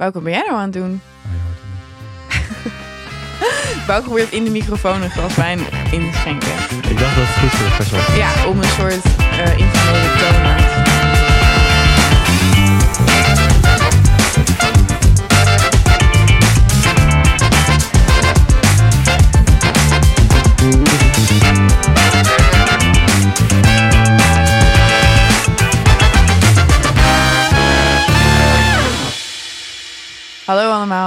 Bouke, ben jij nou aan het doen? Bouke probeert in de microfoon een glas wijn in te schenken. Ik dacht dat het goed voor de wel. Ja, om een soort eh informele toon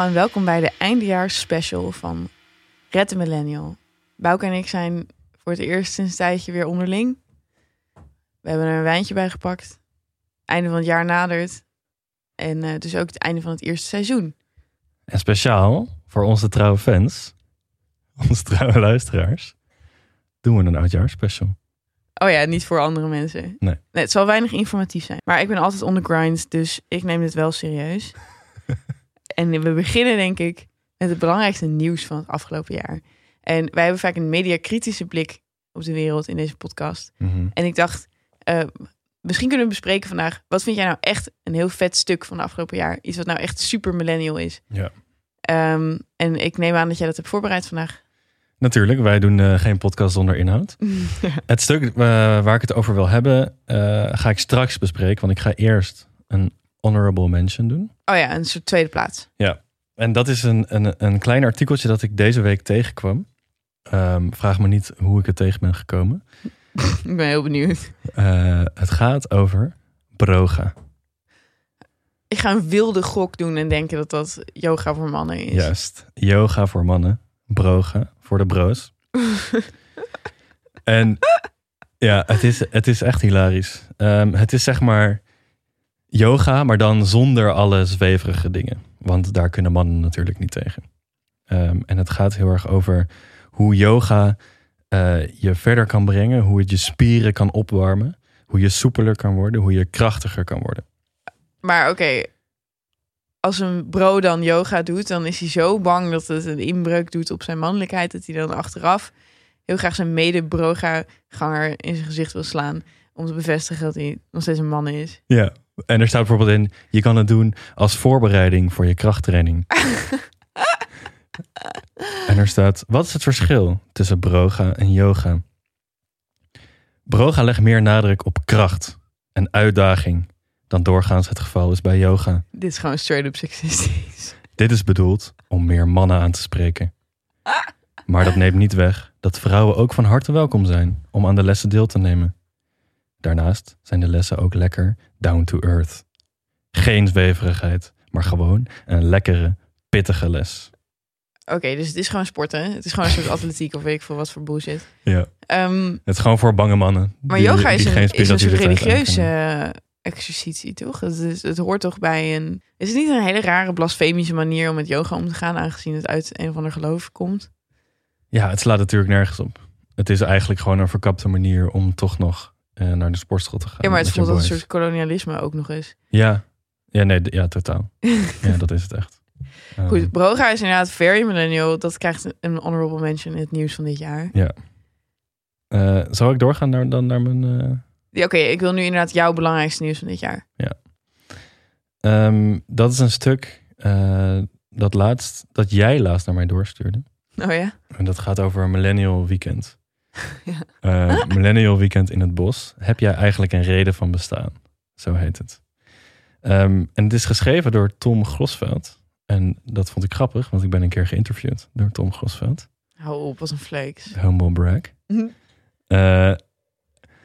allemaal en welkom bij de eindejaars special van Red de Millennial. Bouke en ik zijn voor het eerst sinds een tijdje weer onderling. We hebben er een wijntje bij gepakt. Einde van het jaar nadert. En eh, dus ook het einde van het eerste seizoen. En speciaal voor onze trouwe fans, onze trouwe luisteraars, doen we een oudjaarsspecial. Oh ja, niet voor andere mensen. Nee. het zal weinig informatief zijn. Maar ik ben altijd on the grind, dus ik neem dit wel serieus. en we beginnen denk ik met het belangrijkste nieuws van het afgelopen jaar. En wij hebben vaak een mediakritische blik op de wereld in deze podcast. Mhm. En ik dacht, eh, misschien kunnen we bespreken vandaag. Wat vind jij nou echt een heel vet stuk van het afgelopen jaar? Iets wat nou echt super millennial is. Ja. Ehm, en ik neem aan dat jij dat hebt voorbereid vandaag. Natuurlijk, wij doen eh, geen podcast zonder inhoud. Het stuk eh, waar ik het over wil hebben, ga ik straks bespreken. Want ik ga eerst een honorable mention doen. Oh ja, een soort tweede plaats. En dat is een, een, een klein artikeltje dat ik deze week tegenkwam. Ehm, vraag me niet hoe ik het tegen ben gekomen. ik ben heel benieuwd. Eh, het gaat over broga. Ik ga een wilde gok doen en denken dat dat yoga voor mannen is. Juist. Yoga voor mannen. Broga voor de bro's. en ja, het is, het is echt hilarisch. Ehm, het is zeg maar yoga, maar dan zonder alle zweverige dingen. Want daar kunnen mannen natuurlijk niet tegen. Ehm, en het gaat heel erg over hoe yoga eh, je verder kan brengen. Hoe het je spieren kan opwarmen. Hoe je soepeler kan worden. Hoe je krachtiger kan worden. Maar oké, als een bro dan yoga doet, dan is hij zo bang dat het een inbreuk doet op zijn mannelijkheid, dat hij dan achteraf heel graag zijn mede-broga-ganger in zijn gezicht wil slaan. Om te bevestigen dat hij nog steeds een man is. Ja, en er staat bijvoorbeeld in: je kan het doen als voorbereiding voor je krachttraining. en er staat: wat is het verschil tussen broga en yoga? Broga legt meer nadruk op kracht en uitdaging dan doorgaans het geval is bij yoga. Dit is gewoon straight-up seksistisch. Dit is bedoeld om meer mannen aan te spreken. Maar dat neemt niet weg dat vrouwen ook van harte welkom zijn om aan de lessen deel te nemen. Daarnaast zijn de lessen ook lekker down to earth. Geen zweverigheid, maar gewoon een lekkere, pittige les. Oké, dus het is gewoon sporten. Het is gewoon een soort atletiek of weet ik veel wat voor bullshit. Ja. Ehm, Het is gewoon voor bange mannen. maar die- yoga is een, is een soort religieuze exercitie, toch? Het, is, het hoort toch bij een... Is het niet een hele rare blasfemische manier om met yoga om te gaan, aangezien het uit een of ander geloof komt? Ja, het slaat natuurlijk nergens op. Het is eigenlijk gewoon een verkapte manier om toch nog eh, naar de sportschool te gaan. Ja, maar het voelt als een soort kolonialisme ook nog eens. Ja, ja, nee, ja, totaal. ja, dat is het echt. Ehm, Goed, Broga is inderdaad very millennial. Dat krijgt een honorable mention in het nieuws van dit jaar. eh, zal ik doorgaan naar, dan naar mijn... eh, Ja, Oké, ik wil nu inderdaad jouw belangrijkste nieuws van dit jaar. Ehm, dat is een stuk dat laatst, dat jij laatst naar mij doorstuurde. Oh ja? En dat gaat over een millennial weekend. Ja. Eh, millennial weekend in het bos. Heb jij eigenlijk een reden van bestaan? Zo heet het. Ehm, en het is geschreven door Tom Grosveld. En dat vond ik grappig, want ik ben een keer geïnterviewd door Tom Grosveld. Hou op, wat een flex. Humble brag. Mhm. Eh,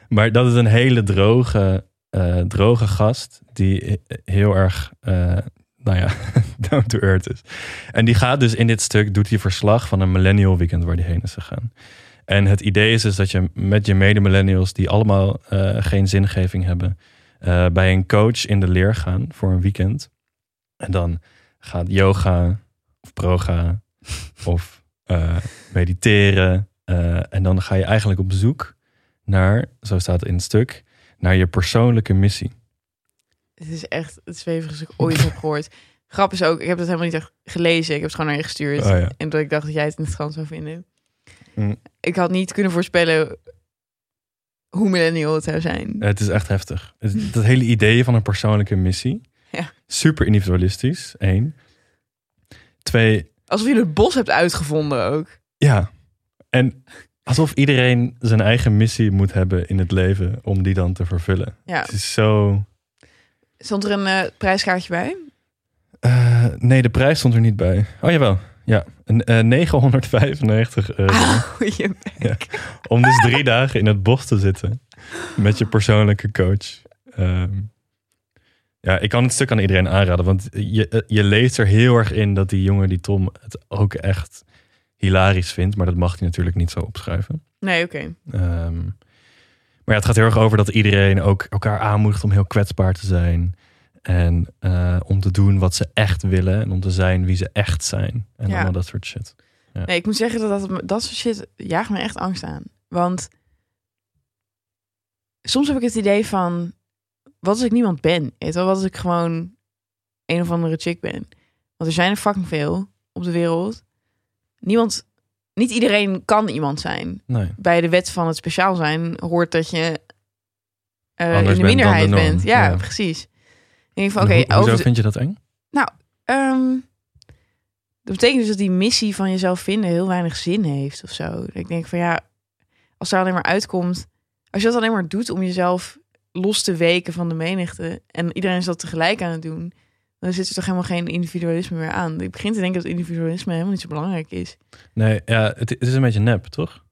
maar dat is een hele droge, eh, droge gast die he- heel erg, eh, nou ja, down to earth is. En die gaat dus in dit stuk, doet hij verslag van een millennial weekend waar die heen is gegaan. En het idee is dus dat je met je mede-millennials, die allemaal eh, geen zingeving hebben, eh, bij een coach in de leer gaan voor een weekend. En dan gaat yoga of proga of eh, mediteren. en dan ga je eigenlijk op zoek naar, zo staat het in het stuk, naar je persoonlijke missie. Het is echt het zwevigste dat ik ooit heb gehoord. Grap is ook, ik heb het helemaal niet echt gelezen. Ik heb het gewoon naar je gestuurd. Oh ja. En dat ik dacht dat jij het interessant zou vinden. Mm. Ik had niet kunnen voorspellen hoe millennial het zou zijn. Het is echt heftig. Het- dat hele idee van een persoonlijke missie. Ja. super individualistisch, één. Twee, Alsof je het bos hebt uitgevonden ook. ja. En alsof iedereen zijn eigen missie moet hebben in het leven om die dan te vervullen. Ja. Het is zo... Stond er een eh, prijskaartje bij? Eh, nee, de prijs stond er niet bij. Oh jawel, ja. Een, eh, 995 euro. Je bek. Om dus drie dagen in het bos te zitten. Met je persoonlijke coach. Ehm, ja, ik kan het stuk aan iedereen aanraden. Want je, eh, je leest er heel erg in dat die jongen, die Tom, het ook echt hilarisch vindt. Maar dat mag hij natuurlijk niet zo opschrijven. Nee, oké. Ehm, maar ja, het gaat heel erg over dat iedereen ook elkaar aanmoedigt om heel kwetsbaar te zijn. En eh, om te doen wat ze echt willen. En om te zijn wie ze echt zijn. En Ja. allemaal dat soort shit. Nee, ik moet zeggen dat dat, dat soort shit jaagt me echt angst aan. Want soms heb ik het idee van... Wat als ik niemand ben? Weet je wel, wat als ik gewoon een of andere chick ben? Want er zijn er fucking veel op de wereld. Niemand... Niet iedereen kan iemand zijn. Nee. Bij de wet van het speciaal zijn hoort dat je eh, in de minderheid de bent. Ja, Ja. precies. Denk van, oké, hoe- over vind je dat eng? Ehm, dat betekent dus dat die missie van jezelf vinden heel weinig zin heeft of zo. Ik denk van ja, als er alleen maar uitkomt, als je dat alleen maar doet om jezelf los te weken van de menigte en iedereen is dat tegelijk aan het doen, dan zit er toch helemaal geen individualisme meer aan. Ik begin te denken dat individualisme helemaal niet zo belangrijk is. Nee, ja, het is een beetje nep, toch?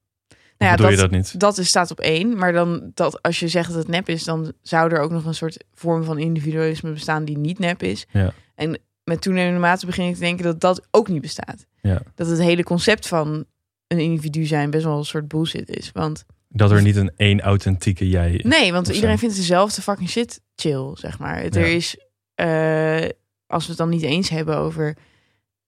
Nou ja, je dat, niet? dat is, staat op één, maar dan dat als je zegt dat het nep is, dan zou er ook nog een soort vorm van individualisme bestaan die niet nep is. Ja. En met toenemende mate begin ik te denken dat dat ook niet bestaat. Ja. Dat het hele concept van een individu zijn best wel een soort bullshit is. Want Dat er niet een één authentieke jij is. nee, want iedereen zo. vindt dezelfde fucking shit chill, zeg maar. Ja. Er is, eh, als we het dan niet eens hebben over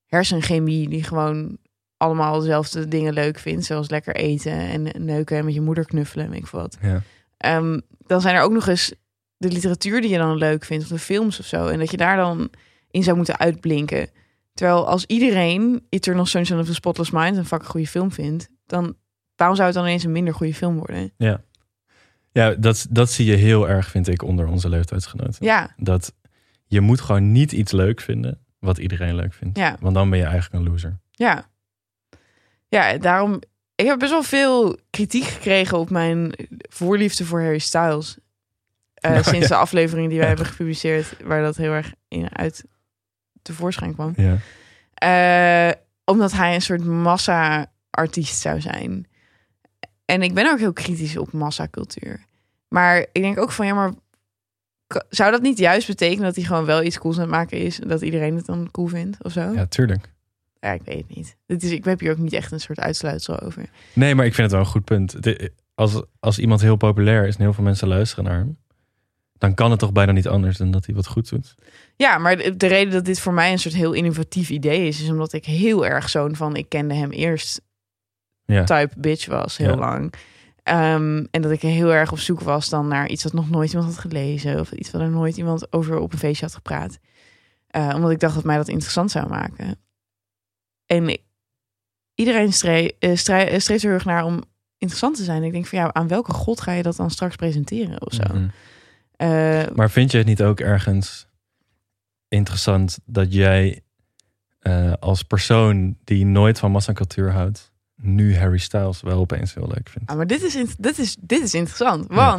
hersenchemie, die gewoon allemaal dezelfde dingen leuk vindt, zoals lekker eten en neuken en met je moeder knuffelen, en weet ik wat. Ja. Ehm, dan zijn er ook nog eens de literatuur die je dan leuk vindt, of de films of zo. En dat je daar dan in zou moeten uitblinken. Terwijl als iedereen Eternal Sunshine of the Spotless Mind een fucking goede film vindt, dan waarom zou het dan ineens een minder goede film worden? Ja, ja dat, dat zie je heel erg, vind ik, onder onze leeftijdsgenoten. Ja, Dat je moet gewoon niet iets leuk vinden wat iedereen leuk vindt. ja, Want dan ben je eigenlijk een loser. ja. Ja, daarom. Ik heb best wel veel kritiek gekregen op mijn voorliefde voor Harry Styles. Eh, Oh, sinds ja. de aflevering die wij Ja. hebben gepubliceerd, waar dat heel erg in uit tevoorschijn kwam. Ja. Eh, omdat hij een soort massa-artiest zou zijn. En ik ben ook heel kritisch op massacultuur. Maar ik denk ook van, ja, maar zou dat niet juist betekenen dat hij gewoon wel iets cools aan het maken is en dat iedereen het dan cool vindt of zo? Ja, ja, ik weet het niet. Het is, ik heb hier ook niet echt een soort uitsluitsel over. Nee, maar ik vind het wel een goed punt. Als, als iemand heel populair is en heel veel mensen luisteren naar hem, dan kan het toch bijna niet anders dan dat hij wat goed doet. Ja, maar de, de reden dat dit voor mij een soort heel innovatief idee is, is omdat ik heel erg zo'n van ik kende hem eerst Ja, type bitch was heel Ja. lang. Ehm, en dat ik heel erg op zoek was dan naar iets wat nog nooit iemand had gelezen. Of iets wat er nooit iemand over op een feestje had gepraat. Eh, omdat ik dacht dat mij dat interessant zou maken. En iedereen stree, eh, stree- eh, streeft er heel erg naar om interessant te zijn. Ik denk van ja, aan welke god ga je dat dan straks presenteren of zo? Mhm. Eh, Maar vind je het niet ook ergens interessant dat jij als persoon die nooit van massacultuur houdt, nu Harry Styles wel opeens heel leuk vindt? Ah, maar dit is, dit is, dit is interessant. Ja.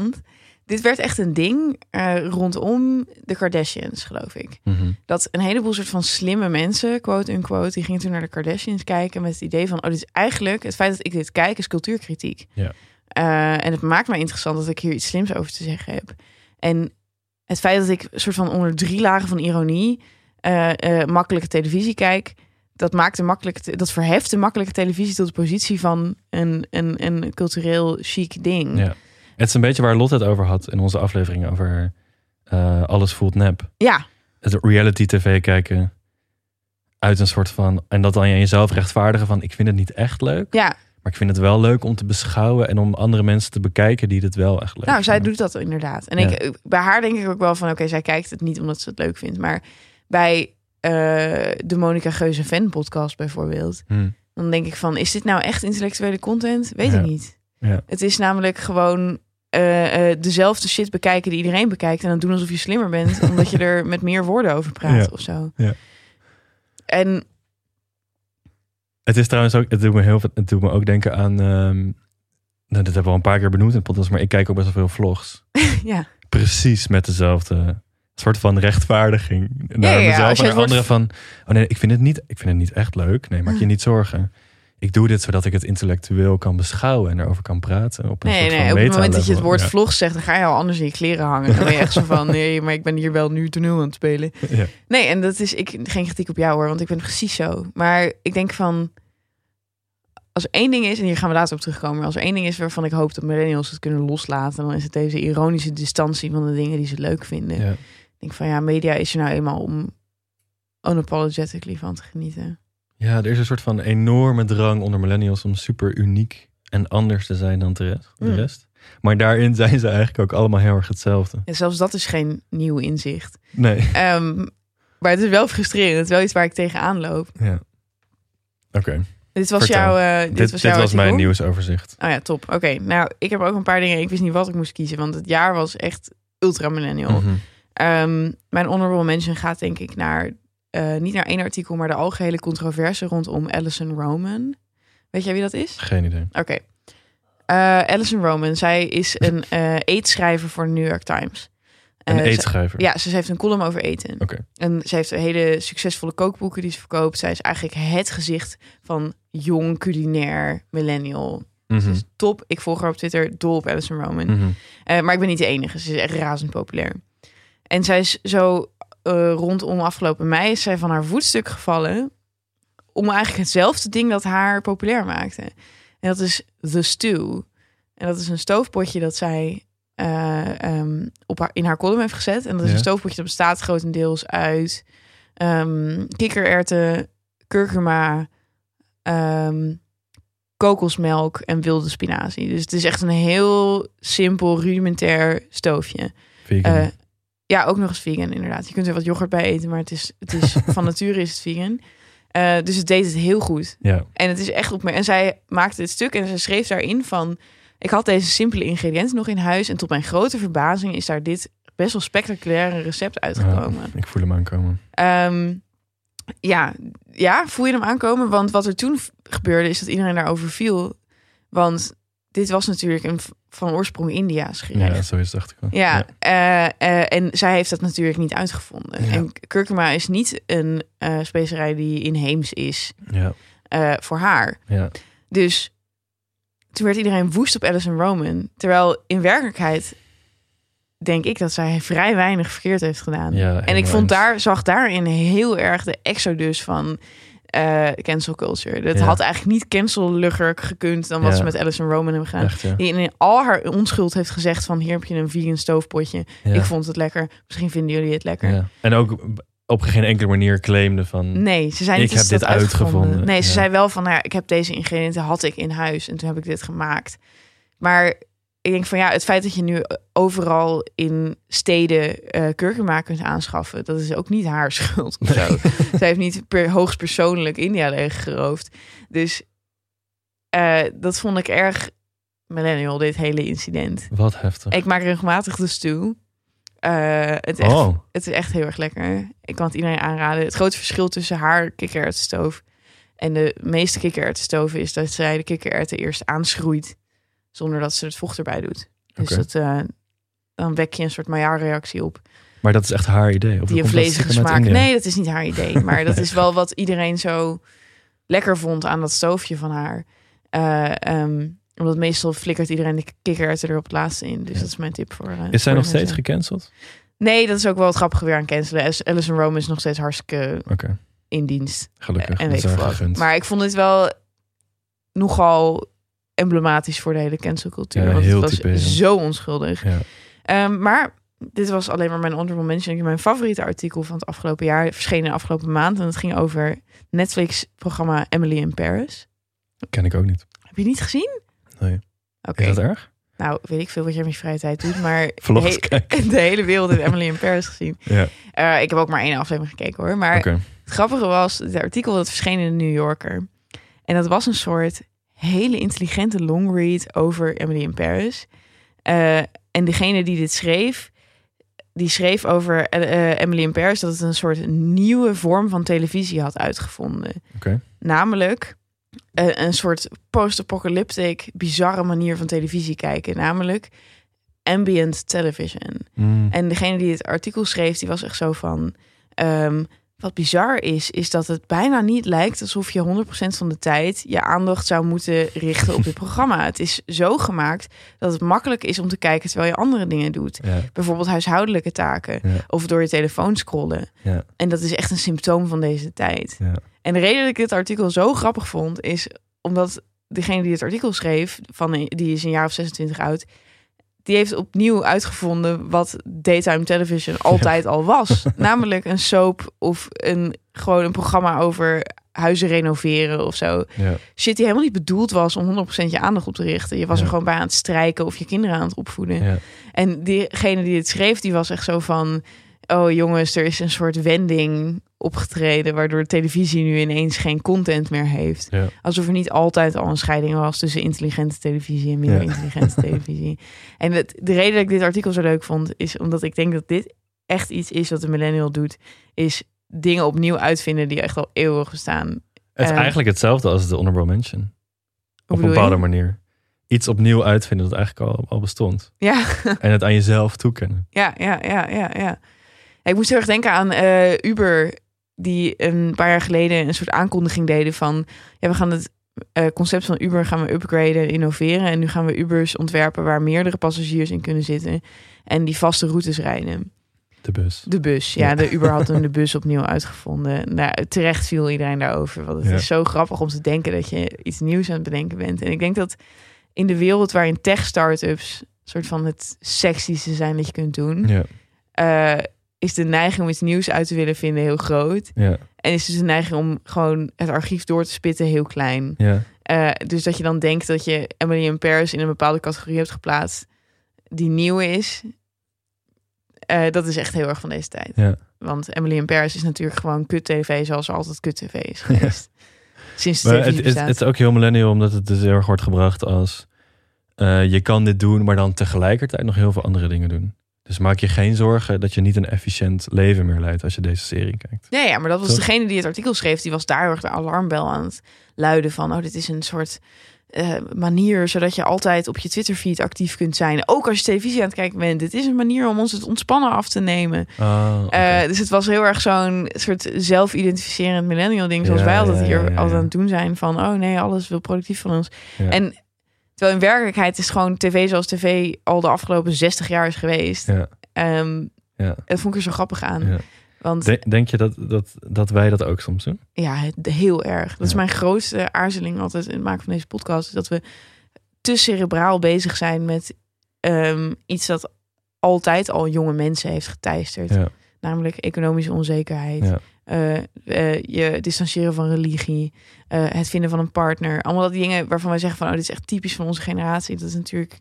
Dit werd echt een ding eh, rondom de Kardashians, geloof ik. Mhm. Dat een heleboel soort van slimme mensen, quote unquote, die gingen toen naar de Kardashians kijken met het idee van, oh, dit is eigenlijk, het feit dat ik dit kijk, is cultuurkritiek. Ja. Eh, en het maakt mij interessant dat ik hier iets slims over te zeggen heb. En het feit dat ik soort van onder drie lagen van ironie eh, makkelijke televisie kijk, dat maakt de makkelijke, te- dat verheft de makkelijke televisie tot de positie van een, een, een cultureel chic ding. Ja. Het is een beetje waar Lot het over had in onze aflevering over eh, alles voelt nep. ja, Het reality tv kijken uit een soort van en dat dan aan jezelf rechtvaardigen van ik vind het niet echt leuk, ja. maar ik vind het wel leuk om te beschouwen en om andere mensen te bekijken die het wel echt leuk Nou, zij vinden. doet dat inderdaad. En Ja. ik, bij haar denk ik ook wel van, oké, zij kijkt het niet omdat ze het leuk vindt. Maar bij eh, de Monica Geuze fan podcast bijvoorbeeld, Hm. dan denk ik van, is dit nou echt intellectuele content? Weet Ja. ik niet. Ja. Het is namelijk gewoon eh, eh, dezelfde shit bekijken die iedereen bekijkt. En dan doen alsof je slimmer bent. omdat je er met meer woorden over praat Ja. of zo. Ja. En Het is trouwens ook, het doet me heel veel, het doet me ook denken aan, ehm, nou, dit hebben we al een paar keer benoemd in podcast, maar ik kijk ook best wel veel vlogs. ja, Precies met dezelfde soort van rechtvaardiging naar ja, mezelf en naar anderen van, oh nee, ik vind het niet, ik vind het niet echt leuk. Nee, maak je niet zorgen. Ik doe dit zodat ik het intellectueel kan beschouwen en erover kan praten. Op een nee, soort nee. van Op het moment dat je het woord Ja. vlog zegt, dan ga je al anders in je kleren hangen. Dan ben je echt zo van, nee, maar ik ben hier wel nu toneel aan het spelen. Ja. Nee, en dat is ik, geen kritiek op jou hoor, want ik ben precies zo. Maar ik denk van, als er één ding is, en hier gaan we later op terugkomen, maar als er één ding is waarvan ik hoop dat millennials het kunnen loslaten, dan is het deze ironische distantie van de dingen die ze leuk vinden. Ja. Ik denk van ja, media is er nou eenmaal om unapologetically van te genieten. Ja, er is een soort van enorme drang onder millennials om super uniek en anders te zijn dan de rest. De Mm. rest. Maar daarin zijn ze eigenlijk ook allemaal heel erg hetzelfde. En zelfs dat is geen nieuw inzicht. Nee. Ehm, maar het is wel frustrerend. Het is wel iets waar ik tegenaan loop. Ja. Oké, Dit was Vertel. jouw. eh, dit, dit, was, dit jouw was mijn nieuwsoverzicht. Oh ja, top. Oké, nou, ik heb ook een paar dingen. Ik wist niet wat ik moest kiezen, want het jaar was echt ultra millennial. Mhm. Ehm, mijn honorable mention gaat denk ik naar, eh, niet naar één artikel, maar de algehele controverse rondom Alison Roman. Weet jij wie dat is? Geen idee. Oké. Eh, Alison Roman, zij is een eh eetschrijver voor de New York Times. Een eetschrijver. ja, ze heeft een column over eten. Oké. En ze heeft hele succesvolle kookboeken die ze verkoopt. Zij is eigenlijk het gezicht van jong culinair millennial. Ze is top. Ik volg haar op Twitter, dol op Alison Roman. Mhm. Maar ik ben niet de enige. Ze is echt razend populair. En zij is zo eh, rondom afgelopen mei is zij van haar voetstuk gevallen om eigenlijk hetzelfde ding dat haar populair maakte. En dat is The Stew. En dat is een stoofpotje dat zij eh, ehm, op haar, in haar column heeft gezet. En dat is Ja. een stoofpotje dat bestaat grotendeels uit ehm kikkererwten, kurkuma, ehm, kokosmelk en wilde spinazie. Dus het is echt een heel simpel, rudimentair stoofje. Vegan. Eh, ja, ook nog eens vegan inderdaad. Je kunt er wat yoghurt bij eten, maar het is, het is van nature is het vegan. Eh, dus het deed het heel goed. ja. En het is echt op me. En zij maakte het stuk en ze schreef daarin van: ik had deze simpele ingrediënten nog in huis en tot mijn grote verbazing is daar dit best wel spectaculaire recept uitgekomen. Ja, ik voel hem aankomen. Ehm, ja, ja, voel je hem aankomen? Want wat er toen gebeurde is dat iedereen daarover viel. Want dit was natuurlijk een van oorsprong India's gerecht. Ja, zo is het dacht ik wel. Ja, eh, eh, en zij heeft dat natuurlijk niet uitgevonden. Ja. En kurkuma is niet een eh, specerij die inheems is Ja, voor haar. ja. Dus toen werd iedereen woest op Alison Roman. Terwijl in werkelijkheid denk ik dat zij vrij weinig verkeerd heeft gedaan. Ja, en ik vond daar, zag daarin heel erg de exodus van eh, cancel culture. Dat Ja. had eigenlijk niet cancel-lugger gekund dan wat Ja. ze met Alison Roman hebben gedaan. Echt, ja. Die in al haar onschuld heeft gezegd van hier heb je een vegan stoofpotje. Ik vond het lekker. Misschien vinden jullie het lekker. Ja. En ook op geen enkele manier claimde van... Nee, ze zei Ik heb dit uitgevonden. uitgevonden. Nee, ze zei wel van, nou ik heb deze ingrediënten had ik in huis en toen heb ik dit gemaakt. Maar ik denk van ja, het feit dat je nu overal in steden eh kurkuma kunt aanschaffen, dat is ook niet haar schuld of zo. Zij heeft niet per, hoogstpersoonlijk India leeggeroofd. Dus eh, dat vond ik erg millennial, dit hele incident. Wat heftig. Ik maak regelmatig de stew. Eh, het, is echt, Oh, het is echt heel erg lekker. Ik kan het iedereen aanraden. Het grote verschil tussen haar kikkererwtenstoof en de meeste kikkererwtenstoven is dat zij de kikkererwten eerst aanschroeit zonder dat ze het vocht erbij doet. Dus dat, eh, dan wek je een soort Maillard-reactie op maar dat is echt haar idee. Of die een uit smaak. Nee, dat is niet haar idee. Maar dat is wel wat iedereen zo lekker vond aan dat stoofje van haar. Eh, ehm, omdat meestal flikkert iedereen de kikkererwten er op het laatste in. Dus Ja. dat is mijn tip voor. eh, Is zij nog steeds gecanceld? Nee, dat is ook wel het grappige weer aan cancelen. Alison Rome is nog steeds hartstikke in dienst. gelukkig. en weet ik. Maar ik vond dit wel nogal emblematisch voor de hele cancelcultuur. Ja, want heel het was zo onschuldig. Ja. Ehm, maar dit was alleen maar mijn honorable mention. Mijn favoriete artikel van het afgelopen jaar verscheen de afgelopen maand. En het ging over Netflix-programma Emily in Paris. Ken ik ook niet. Heb je niet gezien? Nee. Oké. Is dat erg? Nou, weet ik veel wat jij met je vrije tijd doet. Maar de, Vlogs he- kijken. de hele wereld heeft Emily in Paris gezien. Ja, Eh, ik heb ook maar één aflevering gekeken hoor. Maar. Het grappige was, het artikel dat verscheen in de New Yorker. En dat was een soort hele intelligente long read over Emily in Paris. Eh, en degene die dit schreef, die schreef over eh, Emily in Paris dat het een soort nieuwe vorm van televisie had uitgevonden. Namelijk eh, een soort post-apocalyptic, bizarre manier van televisie kijken. Namelijk ambient television. Mm. En degene die het artikel schreef, die was echt zo van... ehm, wat bizar is, is dat het bijna niet lijkt alsof je 100% van de tijd je aandacht zou moeten richten op dit programma. Het is zo gemaakt dat het makkelijk is om te kijken terwijl je andere dingen doet. Ja, Bijvoorbeeld huishoudelijke taken ja, of door je telefoon scrollen. ja, En dat is echt een symptoom van deze tijd. ja. En de reden dat ik dit artikel zo grappig vond, is omdat degene die het artikel schreef, van, die is een jaar of 26 oud, die heeft opnieuw uitgevonden wat daytime television altijd al was. Namelijk een soap of een, gewoon een programma over huizen renoveren of zo. ja. Shit die helemaal niet bedoeld was om 100% je aandacht op te richten. Je was Ja. er gewoon bij aan het strijken of je kinderen aan het opvoeden. ja. En diegene die het schreef, die was echt zo van... Oh jongens, er is een soort wending opgetreden... waardoor de televisie nu ineens geen content meer heeft. Ja. Alsof er niet altijd al een scheiding was... tussen intelligente televisie en minder Ja. intelligente televisie. En het, de reden dat ik dit artikel zo leuk vond... is omdat ik denk dat dit echt iets is wat de millennial doet... is dingen opnieuw uitvinden die echt al eeuwig bestaan. Het is Eh, eigenlijk hetzelfde als de honorable mention. Op een je? bepaalde manier. Iets opnieuw uitvinden dat eigenlijk al, al bestond. Ja, En het aan jezelf toekennen. Ja, ja, ja, ja, ja. Ik moest heel erg denken aan eh, Uber, die een paar jaar geleden een soort aankondiging deden van, ja, we gaan het eh, concept van Uber gaan we upgraden, innoveren en nu gaan we Ubers ontwerpen waar meerdere passagiers in kunnen zitten en die vaste routes rijden. De bus. De bus, ja, de Uber had toen de bus opnieuw uitgevonden. Nou, terecht viel iedereen daarover, want het Ja. is zo grappig om te denken dat je iets nieuws aan het bedenken bent. En ik denk dat in de wereld waarin tech-startups soort van het sexieste zijn dat je kunt doen, Ja, eh, is de neiging om iets nieuws uit te willen vinden heel groot. ja, En is dus de neiging om gewoon het archief door te spitten heel klein. ja. Eh, dus dat je dan denkt dat je Emily in Paris in een bepaalde categorie hebt geplaatst die nieuw is. Eh, dat is echt heel erg van deze tijd. Ja. Want Emily in Paris is natuurlijk gewoon kut tv zoals er altijd kut tv is geweest. Sinds het, het, bestaat. het is ook heel millennial, omdat het dus heel erg wordt gebracht als... eh, je kan dit doen, maar dan tegelijkertijd nog heel veel andere dingen doen. Dus maak je geen zorgen dat je niet een efficiënt leven meer leidt als je deze serie kijkt. Ja, ja, maar dat was Toch? degene die het artikel schreef. Die was daar heel erg de alarmbel aan het luiden van... oh, dit is een soort eh, manier zodat je altijd op je Twitterfeed actief kunt zijn. Ook als je televisie aan het kijken bent. Dit is een manier om ons het ontspannen af te nemen. Ah. Eh, dus het was heel erg zo'n soort zelf-identificerend millennial ding... zoals Ja, wij altijd ja, hier altijd ja. aan het doen zijn. Van, oh nee, alles wil productief van ons. En terwijl in werkelijkheid is gewoon tv zoals tv... al de afgelopen 60 jaar is geweest. ja, Ehm, ja, dat vond ik er zo grappig aan. ja. Want Denk, denk je dat, dat, dat wij dat ook soms doen? Ja, het- heel erg. Dat is mijn grootste aarzeling altijd in het maken van deze podcast. Is dat we te cerebraal bezig zijn met ehm, iets dat altijd al jonge mensen heeft geteisterd. Namelijk economische onzekerheid. Eh, eh, je distancieren van religie. eh, het vinden van een partner. Allemaal dat dingen waarvan wij zeggen van... oh, dit is echt typisch van onze generatie. Dat is natuurlijk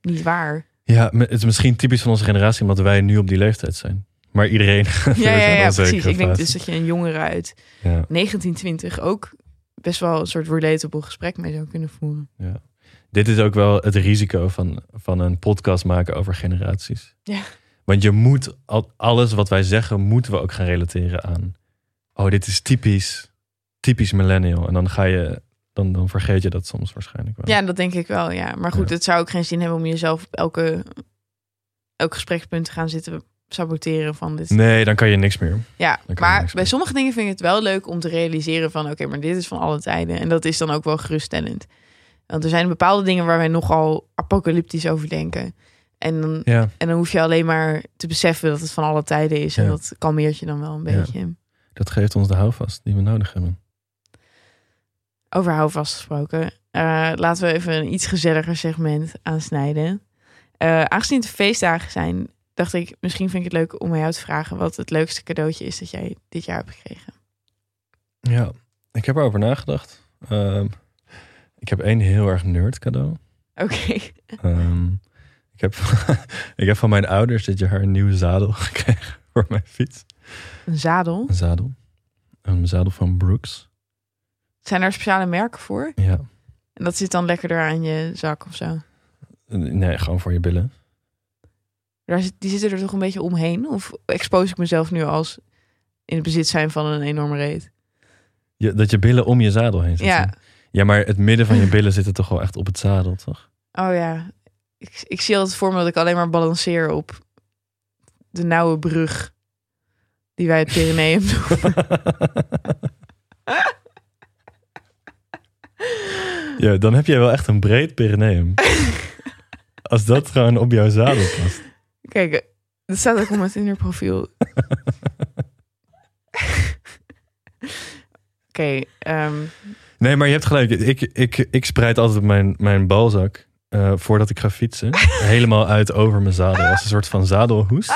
niet waar. ja, het is misschien typisch van onze generatie, omdat wij nu op die leeftijd zijn. Maar iedereen. Ja, precies. Ik denk dus dat je een jongere uit Ja, 1920 ook best wel een soort relatable gesprek mee zou kunnen voeren. ja. Dit is ook wel het risico van, van een podcast maken over generaties. Ja. Want je moet al, alles wat wij zeggen, moeten we ook gaan relateren aan. Oh, dit is typisch, typisch millennial. En dan ga je, dan, dan vergeet je dat soms waarschijnlijk wel. Ja, dat denk ik wel, ja. Maar goed, Ja. het zou ook geen zin hebben om jezelf op elke, elk gesprekspunt te gaan zitten saboteren van dit. Nee, dan kan je niks meer. Ja, maar bij sommige dingen vind ik het wel leuk om te realiseren van... oké, maar dit is van alle tijden. En dat is dan ook wel geruststellend. Want er zijn bepaalde dingen waar wij nogal apocalyptisch over denken. En dan, Ja, en dan hoef je alleen maar te beseffen dat het van alle tijden is. En dat kalmeert je dan wel een Ja. beetje. dat geeft ons de houvast die we nodig hebben. Over houvast gesproken. eh, laten we even een iets gezelliger segment aansnijden. Eh, aangezien het feestdagen zijn, dacht ik, misschien vind ik het leuk om aan jou te vragen wat het leukste cadeautje is dat jij dit jaar hebt gekregen. Ja, ik heb erover nagedacht. Ehm, ik heb één heel erg nerd cadeau. Oké. Ehm, ik, heb, ik heb van mijn ouders dit jaar een nieuwe zadel gekregen voor mijn fiets. Een zadel. Een zadel. Een zadel van Brooks. Zijn er speciale merken voor? Ja. En dat zit dan lekkerder aan je zak of zo? Nee, gewoon voor je billen. Daar zit, die zitten er toch een beetje omheen? Of expose ik mezelf nu als in het bezit zijn van een enorme reet? Je, dat je billen om je zadel heen zitten. Ja. Ja, maar het midden van je billen zitten toch wel echt op het zadel, toch? Oh ja. Ik, ik zie altijd voor me dat ik alleen maar balanceer op de nauwe brug die wij het Pyreneeum noemen. ja, dan heb jij wel echt een breed perineum. Als dat gewoon op jouw zadel past. Kijk, dat staat ook op mijn Tinder profiel. Oké, ehm, Nee, maar je hebt gelijk. Ik, ik, ik spreid altijd mijn, mijn balzak eh, voordat ik ga fietsen. helemaal uit over mijn zadel. Als een soort van zadelhoes.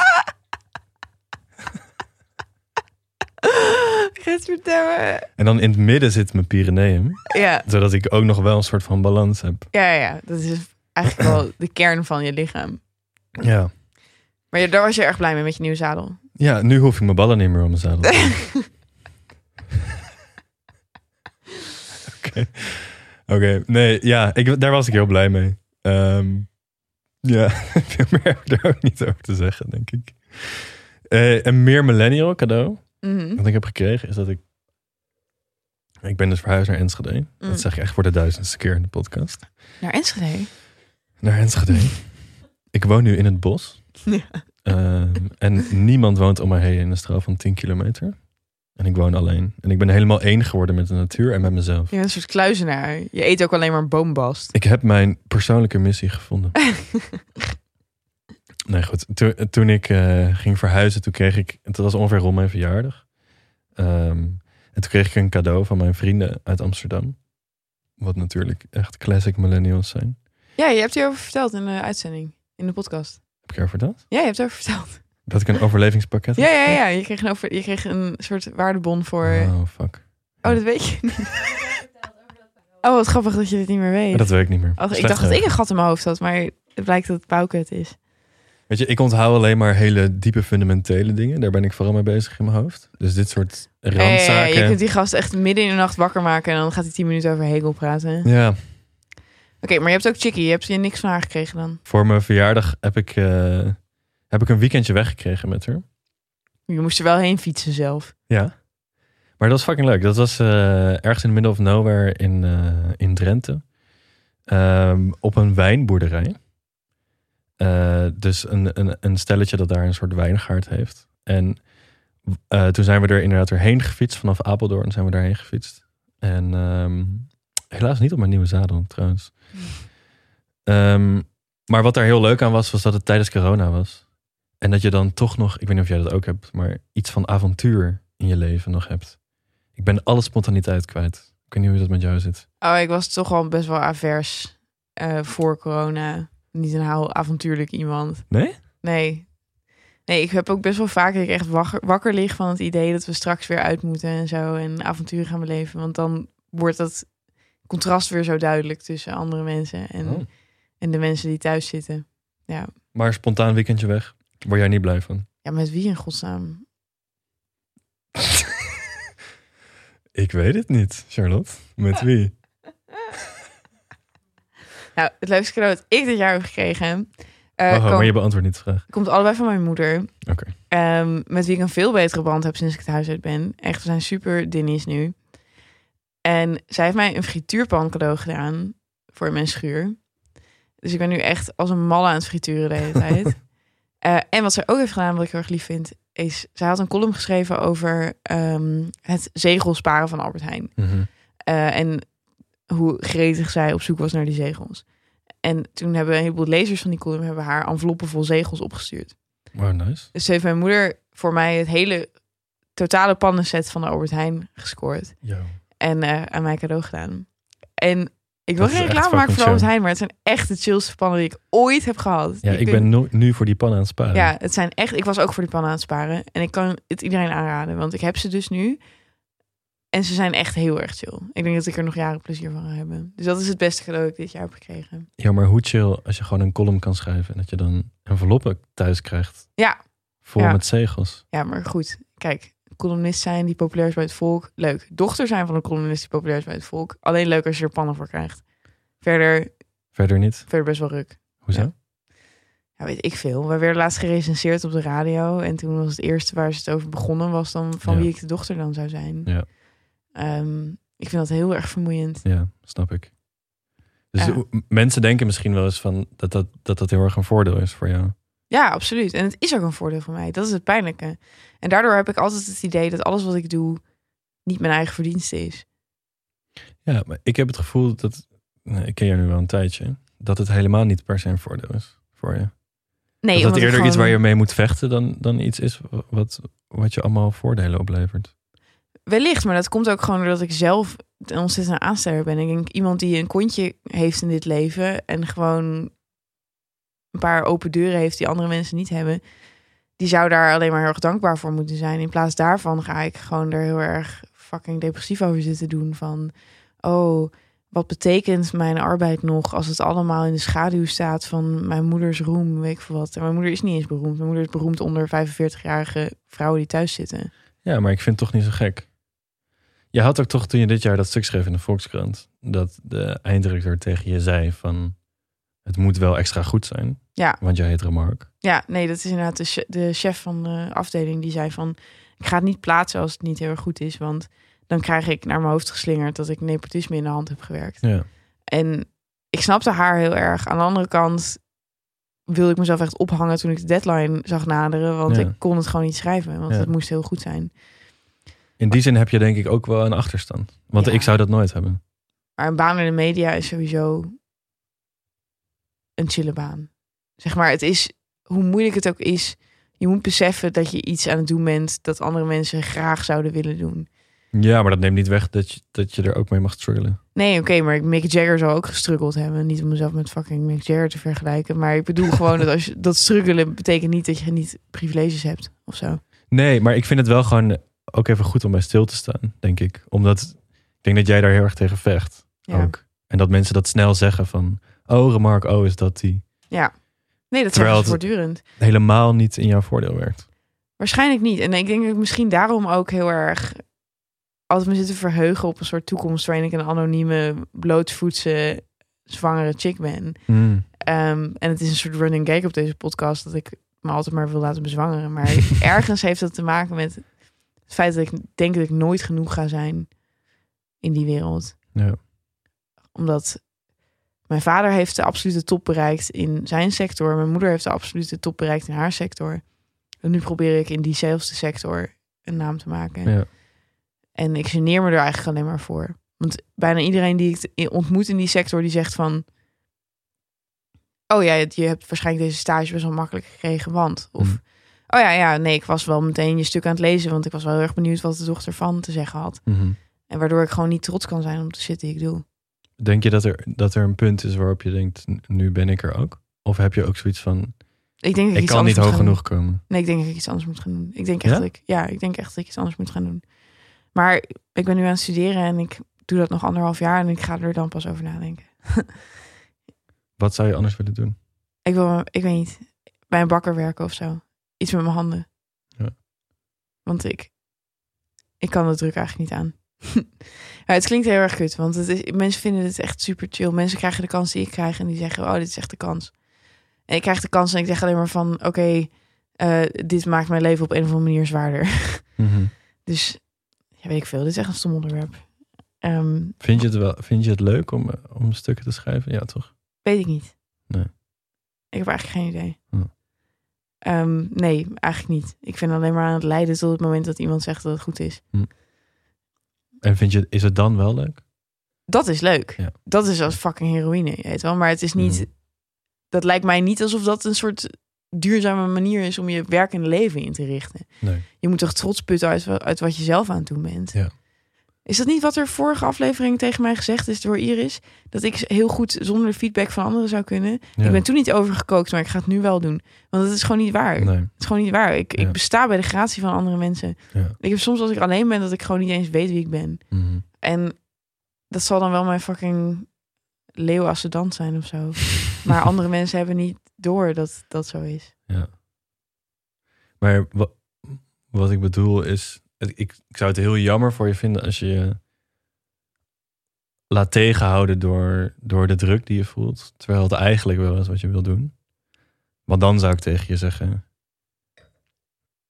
En dan in het midden zit mijn Pyreneeum. Ja, Zodat ik ook nog wel een soort van balans heb. ja, ja, dat is eigenlijk wel de kern van je lichaam. Ja. Maar ja, daar was je erg blij mee met je nieuwe zadel. Ja, nu hoef ik mijn ballen niet meer om mijn zadel. te. Oké, nee, ja, ik, daar was ik heel blij mee. Ehm, ja, veel meer heb ik daar ook niet over te zeggen, denk ik. Eh, een meer millennial cadeau Mhm. wat ik heb gekregen is dat ik... Ik ben dus verhuisd naar Enschede. Mm. Dat zeg ik echt voor de duizendste keer in de podcast. Naar Enschede. Naar Enschede. ik woon nu in het bos. Ja. Ehm, en niemand woont om mij heen in een straal van 10 kilometer. En ik woon alleen. En ik ben helemaal één geworden met de natuur en met mezelf. Je bent een soort kluizenaar. Je eet ook alleen maar boombast. Ik heb mijn persoonlijke missie gevonden. nee, goed. Toen, toen ik eh, ging verhuizen, toen kreeg ik... Het was ongeveer rond mijn verjaardag. Ehm, en toen kreeg ik een cadeau van mijn vrienden uit Amsterdam. Wat natuurlijk echt classic millennials zijn. Ja, je hebt hierover verteld in de uitzending. In de podcast. Heb ik erover verteld? Ja, je hebt erover verteld. Dat ik een overlevingspakket Ja, ja, ja. Je kreeg een, over, je kreeg een soort waardebon voor... Oh, fuck. Oh, dat weet je niet. Oh, wat grappig dat je dit niet meer weet. Dat weet ik niet meer. Ach, ik dacht dat ik een gat in mijn hoofd had, maar het blijkt dat het Bouke het is. Weet je, ik onthoud alleen maar hele diepe fundamentele dingen. Daar ben ik vooral mee bezig in mijn hoofd. Dus dit soort randzaken. je kunt die gast echt midden in de nacht wakker maken en dan gaat hij tien minuten over Hegel praten. Oké, Ja, maar je hebt ook Chicky. Je hebt je niks van haar gekregen dan. voor mijn verjaardag heb ik, eh, heb ik een weekendje weggekregen met haar. Je moest er wel heen fietsen zelf. Ja. Maar dat was fucking leuk. Dat was eh, ergens in the middle of nowhere in, eh, in Drenthe. Ehm, op een wijnboerderij. Eh, dus een, een, een stelletje dat daar een soort wijngaard heeft. En toen zijn we er inderdaad erheen gefietst. Vanaf Apeldoorn zijn we daarheen gefietst. En ehm, helaas niet op mijn nieuwe zadel trouwens. Ehm, maar wat daar heel leuk aan was, was dat het tijdens corona was. En dat je dan toch nog, ik weet niet of jij dat ook hebt, maar iets van avontuur in je leven nog hebt. Ik ben alle spontaniteit kwijt. Ik weet niet hoe dat met jou zit. Oh, ik was toch wel best wel avers eh, voor corona. Niet een heel avontuurlijk iemand. Nee? Nee. Nee, ik heb ook best wel vaak dat ik echt wakker, wakker lig van het idee dat we straks weer uit moeten en zo. En avonturen gaan beleven. Want dan wordt dat contrast weer zo duidelijk tussen andere mensen en, Oh. en de mensen die thuis zitten. Ja. Maar spontaan weekendje weg. Word jij niet blij van? ja, met wie in godsnaam? Ik weet het niet, Charlotte. Met wie? Nou, het leukste cadeau dat ik dit jaar heb gekregen... eh, kom- maar je beantwoordt niet de vraag. komt allebei van mijn moeder. Oké. Ehm, met wie ik een veel betere band heb sinds ik het huis uit ben. Echt, we zijn super dinnies nu. En zij heeft mij een frituurpan cadeau gedaan voor mijn schuur. Dus ik ben nu echt als een malle aan het frituren de hele tijd. Eh, en wat zij ook heeft gedaan, wat ik heel erg lief vind, is... Zij had een column geschreven over ehm, het zegel sparen van Albert Heijn. Mhm. Eh, en hoe gretig zij op zoek was naar die zegels. En toen hebben een heleboel lezers van die column... hebben haar enveloppen vol zegels opgestuurd. Wow, nice. Dus heeft mijn moeder voor mij het hele totale pannenset van de Albert Heijn gescoord. Yo. En eh, aan mij cadeau gedaan. En ik wil geen reclame maken voor Albert. Heijn, maar het zijn echt de chillste pannen die ik ooit heb gehad. Ja, ik ben nu, nu voor die pan aan het sparen. Ja, het zijn echt. Ik was ook voor die pannen aan het sparen. En ik kan het iedereen aanraden, want ik heb ze dus nu. En ze zijn echt heel erg chill. Ik denk dat ik er nog jaren plezier van ga hebben. Dus dat is het beste cadeau dat ik dit jaar heb gekregen. Ja, maar hoe chill als je gewoon een column kan schrijven... en dat je dan enveloppen thuis krijgt. Ja. Vol Ja. met zegels. Ja, maar goed. Kijk, columnist zijn die populair is bij het volk. Leuk. Dochter zijn van een columnist die populair is bij het volk. Alleen leuk als je er pannen voor krijgt. Verder, Verder niet. verder best wel ruk. Hoezo? Ja. Ja, weet ik veel. We werden laatst gerecenseerd op de radio. En toen was het eerste waar ze het over begonnen... was dan van Ja. wie ik de dochter dan zou zijn. Ja. Ehm, ik vind dat heel erg vermoeiend. Ja, snap ik. Dus Ja. mensen denken misschien wel eens van dat dat, dat dat heel erg een voordeel is voor jou. Ja, absoluut. En het is ook een voordeel voor mij. Dat is het pijnlijke. En daardoor heb ik altijd het idee dat alles wat ik doe... niet mijn eigen verdienste is. Ja, maar ik heb het gevoel dat, nou, ik ken jou nu wel een tijdje, dat het helemaal niet per se een voordeel is voor je. Nee, dat het ik eerder iets waar je mee moet vechten dan, dan iets is wat, wat je allemaal voordelen oplevert. Wellicht, maar dat komt ook gewoon doordat ik zelf een ontzettend aansteller ben. Ik denk iemand die een kontje heeft in dit leven en gewoon een paar open deuren heeft die andere mensen niet hebben, die zou daar alleen maar heel erg dankbaar voor moeten zijn. In plaats daarvan ga ik gewoon er heel erg fucking depressief over zitten doen van, oh, wat betekent mijn arbeid nog als het allemaal in de schaduw staat van mijn moeders roem, weet ik veel wat. En mijn moeder is niet eens beroemd. Mijn moeder is beroemd onder 45-jarige vrouwen die thuis zitten. Ja, maar ik vind het toch niet zo gek. Je had ook toch toen je dit jaar dat stuk schreef in de Volkskrant, dat de einddirecteur tegen je zei van het moet wel extra goed zijn, Ja. want jij heet Remark. Ja, nee, dat is inderdaad de, che- de chef van de afdeling die zei van... ik ga het niet plaatsen als het niet heel erg goed is... want dan krijg ik naar mijn hoofd geslingerd... dat ik nepotisme in de hand heb gewerkt. Ja. En ik snapte haar heel erg. Aan de andere kant wilde ik mezelf echt ophangen... toen ik de deadline zag naderen... want Ja. ik kon het gewoon niet schrijven... want Ja. het moest heel goed zijn. In die zin heb je denk ik ook wel een achterstand. Want ik zou dat nooit hebben. Maar een baan in de media is sowieso een chille baan. Zeg maar, het is, hoe moeilijk het ook is, je moet beseffen dat je iets aan het doen bent dat andere mensen graag zouden willen doen. Ja, maar dat neemt niet weg dat je, dat je er ook mee mag struggelen. Nee, oké, maar Mick Jagger zou ook gestruggeld hebben. Niet om mezelf met fucking Mick Jagger te vergelijken. Maar ik bedoel gewoon dat als je dat struggelen betekent niet dat je niet privileges hebt of zo. Nee, maar ik vind het wel gewoon ook even goed om bij stil te staan, denk ik. Omdat ik denk dat jij daar heel erg tegen vecht. Ja. Ook. En dat mensen dat snel zeggen van, oh Remark, oh is dat die Ja. Nee, dat Terwijl het- voortdurend. helemaal niet in jouw voordeel werkt. Waarschijnlijk niet. En ik denk dat ik misschien daarom ook heel erg altijd me zit te verheugen op een soort toekomst waarin ik een anonieme, blootvoetse, zwangere chick ben. Hmm. Ehm, en het is een soort running gag op deze podcast dat ik me altijd maar wil laten bezwangeren. Maar ergens heeft dat te maken met het feit dat ik denk dat ik nooit genoeg ga zijn in die wereld. Ja. Omdat mijn vader heeft de absolute top bereikt in zijn sector. Mijn moeder heeft de absolute top bereikt in haar sector. En nu probeer ik in diezelfde sector een naam te maken. Ja. En ik geneer me er eigenlijk alleen maar voor. Want bijna iedereen die ik ontmoet in die sector, die zegt van... Oh ja, je hebt waarschijnlijk deze stage best wel makkelijk gekregen, want... Of, Mhm. oh ja, ja, nee, ik was wel meteen je stuk aan het lezen... want ik was wel heel erg benieuwd wat de dochter van te zeggen had. Mhm. En waardoor ik gewoon niet trots kan zijn om te zitten die ik doe. Denk je dat er, dat er een punt is waarop je denkt, "N- nu ben ik er ook? Of heb je ook zoiets van, Ik denk dat ik, ik kan niet hoog genoeg komen? Nee, ik denk dat ik iets anders moet gaan doen. Ik denk echt Ja? dat ik, ja, ik denk echt dat ik iets anders moet gaan doen. Maar ik ben nu aan het studeren en ik doe dat nog anderhalf jaar en ik ga er dan pas over nadenken. Wat zou je anders willen doen? Ik wil, ik weet niet, bij een bakker werken of zo. Iets met mijn handen. Ja. Want ik, ik kan de druk eigenlijk niet aan. ja, het klinkt heel erg kut, want het is, mensen vinden het echt super chill. Mensen krijgen de kans die ik krijg en die zeggen, oh, dit is echt de kans. En ik krijg de kans en ik zeg alleen maar van, oké, eh, dit maakt mijn leven op een of andere manier zwaarder. Mhm. Dus, ja, weet ik veel. Dit is echt een stom onderwerp. Ehm, Vind je het wel? Vind je het leuk om, eh, om stukken te schrijven? Ja, toch? weet ik niet. Nee. Ik heb eigenlijk geen idee. Hm. Ehm, nee, eigenlijk niet. Ik vind alleen maar aan het lijden tot het moment dat iemand zegt dat het goed is. En vind je, is het dan wel leuk? Dat is leuk. Ja. Dat is als fucking heroïne, je weet wel. Maar het is niet... Mhm. Dat lijkt mij niet alsof dat een soort duurzame manier is om je werkende leven in te richten. Nee. Je moet toch trots putten uit, uit wat je zelf aan het doen bent. Ja. Is dat niet wat er vorige aflevering tegen mij gezegd is door Iris? Dat ik heel goed zonder de feedback van anderen zou kunnen. Ja. Ik ben toen niet overgekookt, maar ik ga het nu wel doen. Want het is gewoon niet waar. Nee. Het is gewoon niet waar. Ik, Ja. ik besta bij de gratie van andere mensen. Ja. Ik heb soms als ik alleen ben dat ik gewoon niet eens weet wie ik ben. Mhm. En dat zal dan wel mijn fucking leeuwascendant zijn of zo. maar andere mensen hebben niet door dat dat zo is. Ja. Maar wat, ik bedoel is, ik, ik zou het heel jammer voor je vinden als je laat tegenhouden door, door de druk die je voelt. Terwijl het eigenlijk wel is wat je wil doen. Want dan zou ik tegen je zeggen: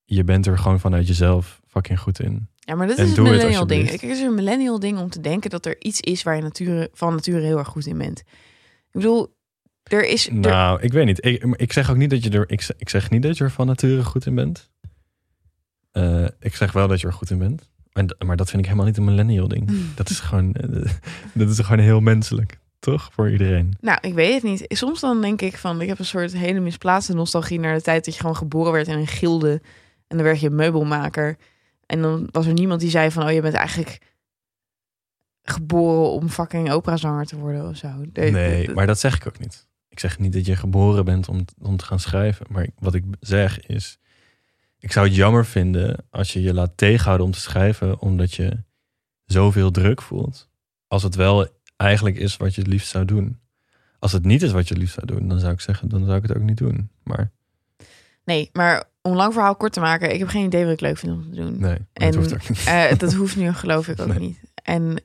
Je bent er gewoon vanuit jezelf fucking goed in. Ja, maar dat is een millennial ding. Kijk, het is een millennial ding om te denken dat er iets is waar je nature, van nature heel erg goed in bent. Ik bedoel, er is... er- Nou, ik weet niet. Ik, ik zeg ook niet dat je er. Ik, zeg- ik zeg niet dat je er van nature goed in bent. Eh, ik zeg wel dat je er goed in bent. En, d- maar dat vind ik helemaal niet een millennial ding. Dat is gewoon. eh, dat is gewoon heel menselijk. Toch? Voor iedereen. Nou, ik weet het niet. Soms dan denk ik van, ik heb een soort hele misplaatste nostalgie naar de tijd dat je gewoon geboren werd in een gilde. En dan werd je meubelmaker. En dan was er niemand die zei van, oh, je bent eigenlijk geboren om fucking operazanger te worden of zo. Nee, de- maar dat zeg ik ook niet. Ik zeg niet dat je geboren bent om, om te gaan schrijven. Maar wat ik zeg is. Ik zou het jammer vinden als je je laat tegenhouden om te schrijven. Omdat je zoveel druk voelt. Als het wel eigenlijk is wat je het liefst zou doen. Als het niet is wat je het liefst zou doen, dan zou ik zeggen, dan zou ik het ook niet doen. Maar Nee, maar om lang verhaal kort te maken, ik heb geen idee wat ik leuk vind om te doen. nee, dat En, hoeft ook niet. Eh, dat hoeft nu geloof ik ook Nee. niet. En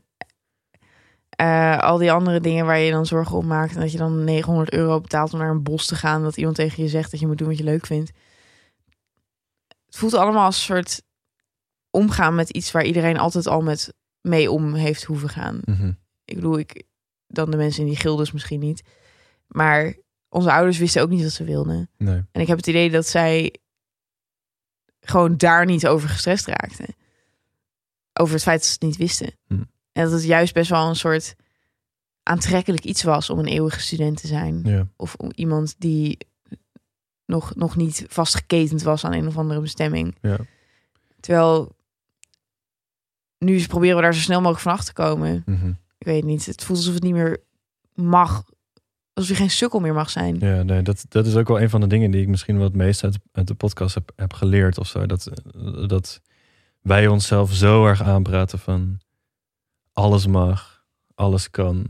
eh, al die andere dingen waar je dan zorgen om maakt... en dat je dan 900 euro betaalt om naar een bos te gaan... dat iemand tegen je zegt dat je moet doen wat je leuk vindt. Het voelt allemaal als een soort omgaan met iets... waar iedereen altijd al met mee om heeft hoeven gaan. Mhm. Ik bedoel, ik, dan de mensen in die gildes misschien niet. Maar onze ouders wisten ook niet wat ze wilden. Nee. En ik heb het idee dat zij gewoon daar niet over gestrest raakten. Over het feit dat ze het niet wisten. Hm. En dat het juist best wel een soort aantrekkelijk iets was om een eeuwige student te zijn. Ja. Of om iemand die nog, nog niet vastgeketend was aan een of andere bestemming. Ja. Terwijl nu proberen we daar zo snel mogelijk van achter te komen. Mhm. Ik weet niet. Het voelt alsof het niet meer mag. Alsof je geen sukkel meer mag zijn. Ja, nee, dat, dat is ook wel een van de dingen die ik misschien het meest uit, uit de podcast heb, heb geleerd of zo. Dat, dat wij onszelf zo erg aanpraten van alles mag, alles kan.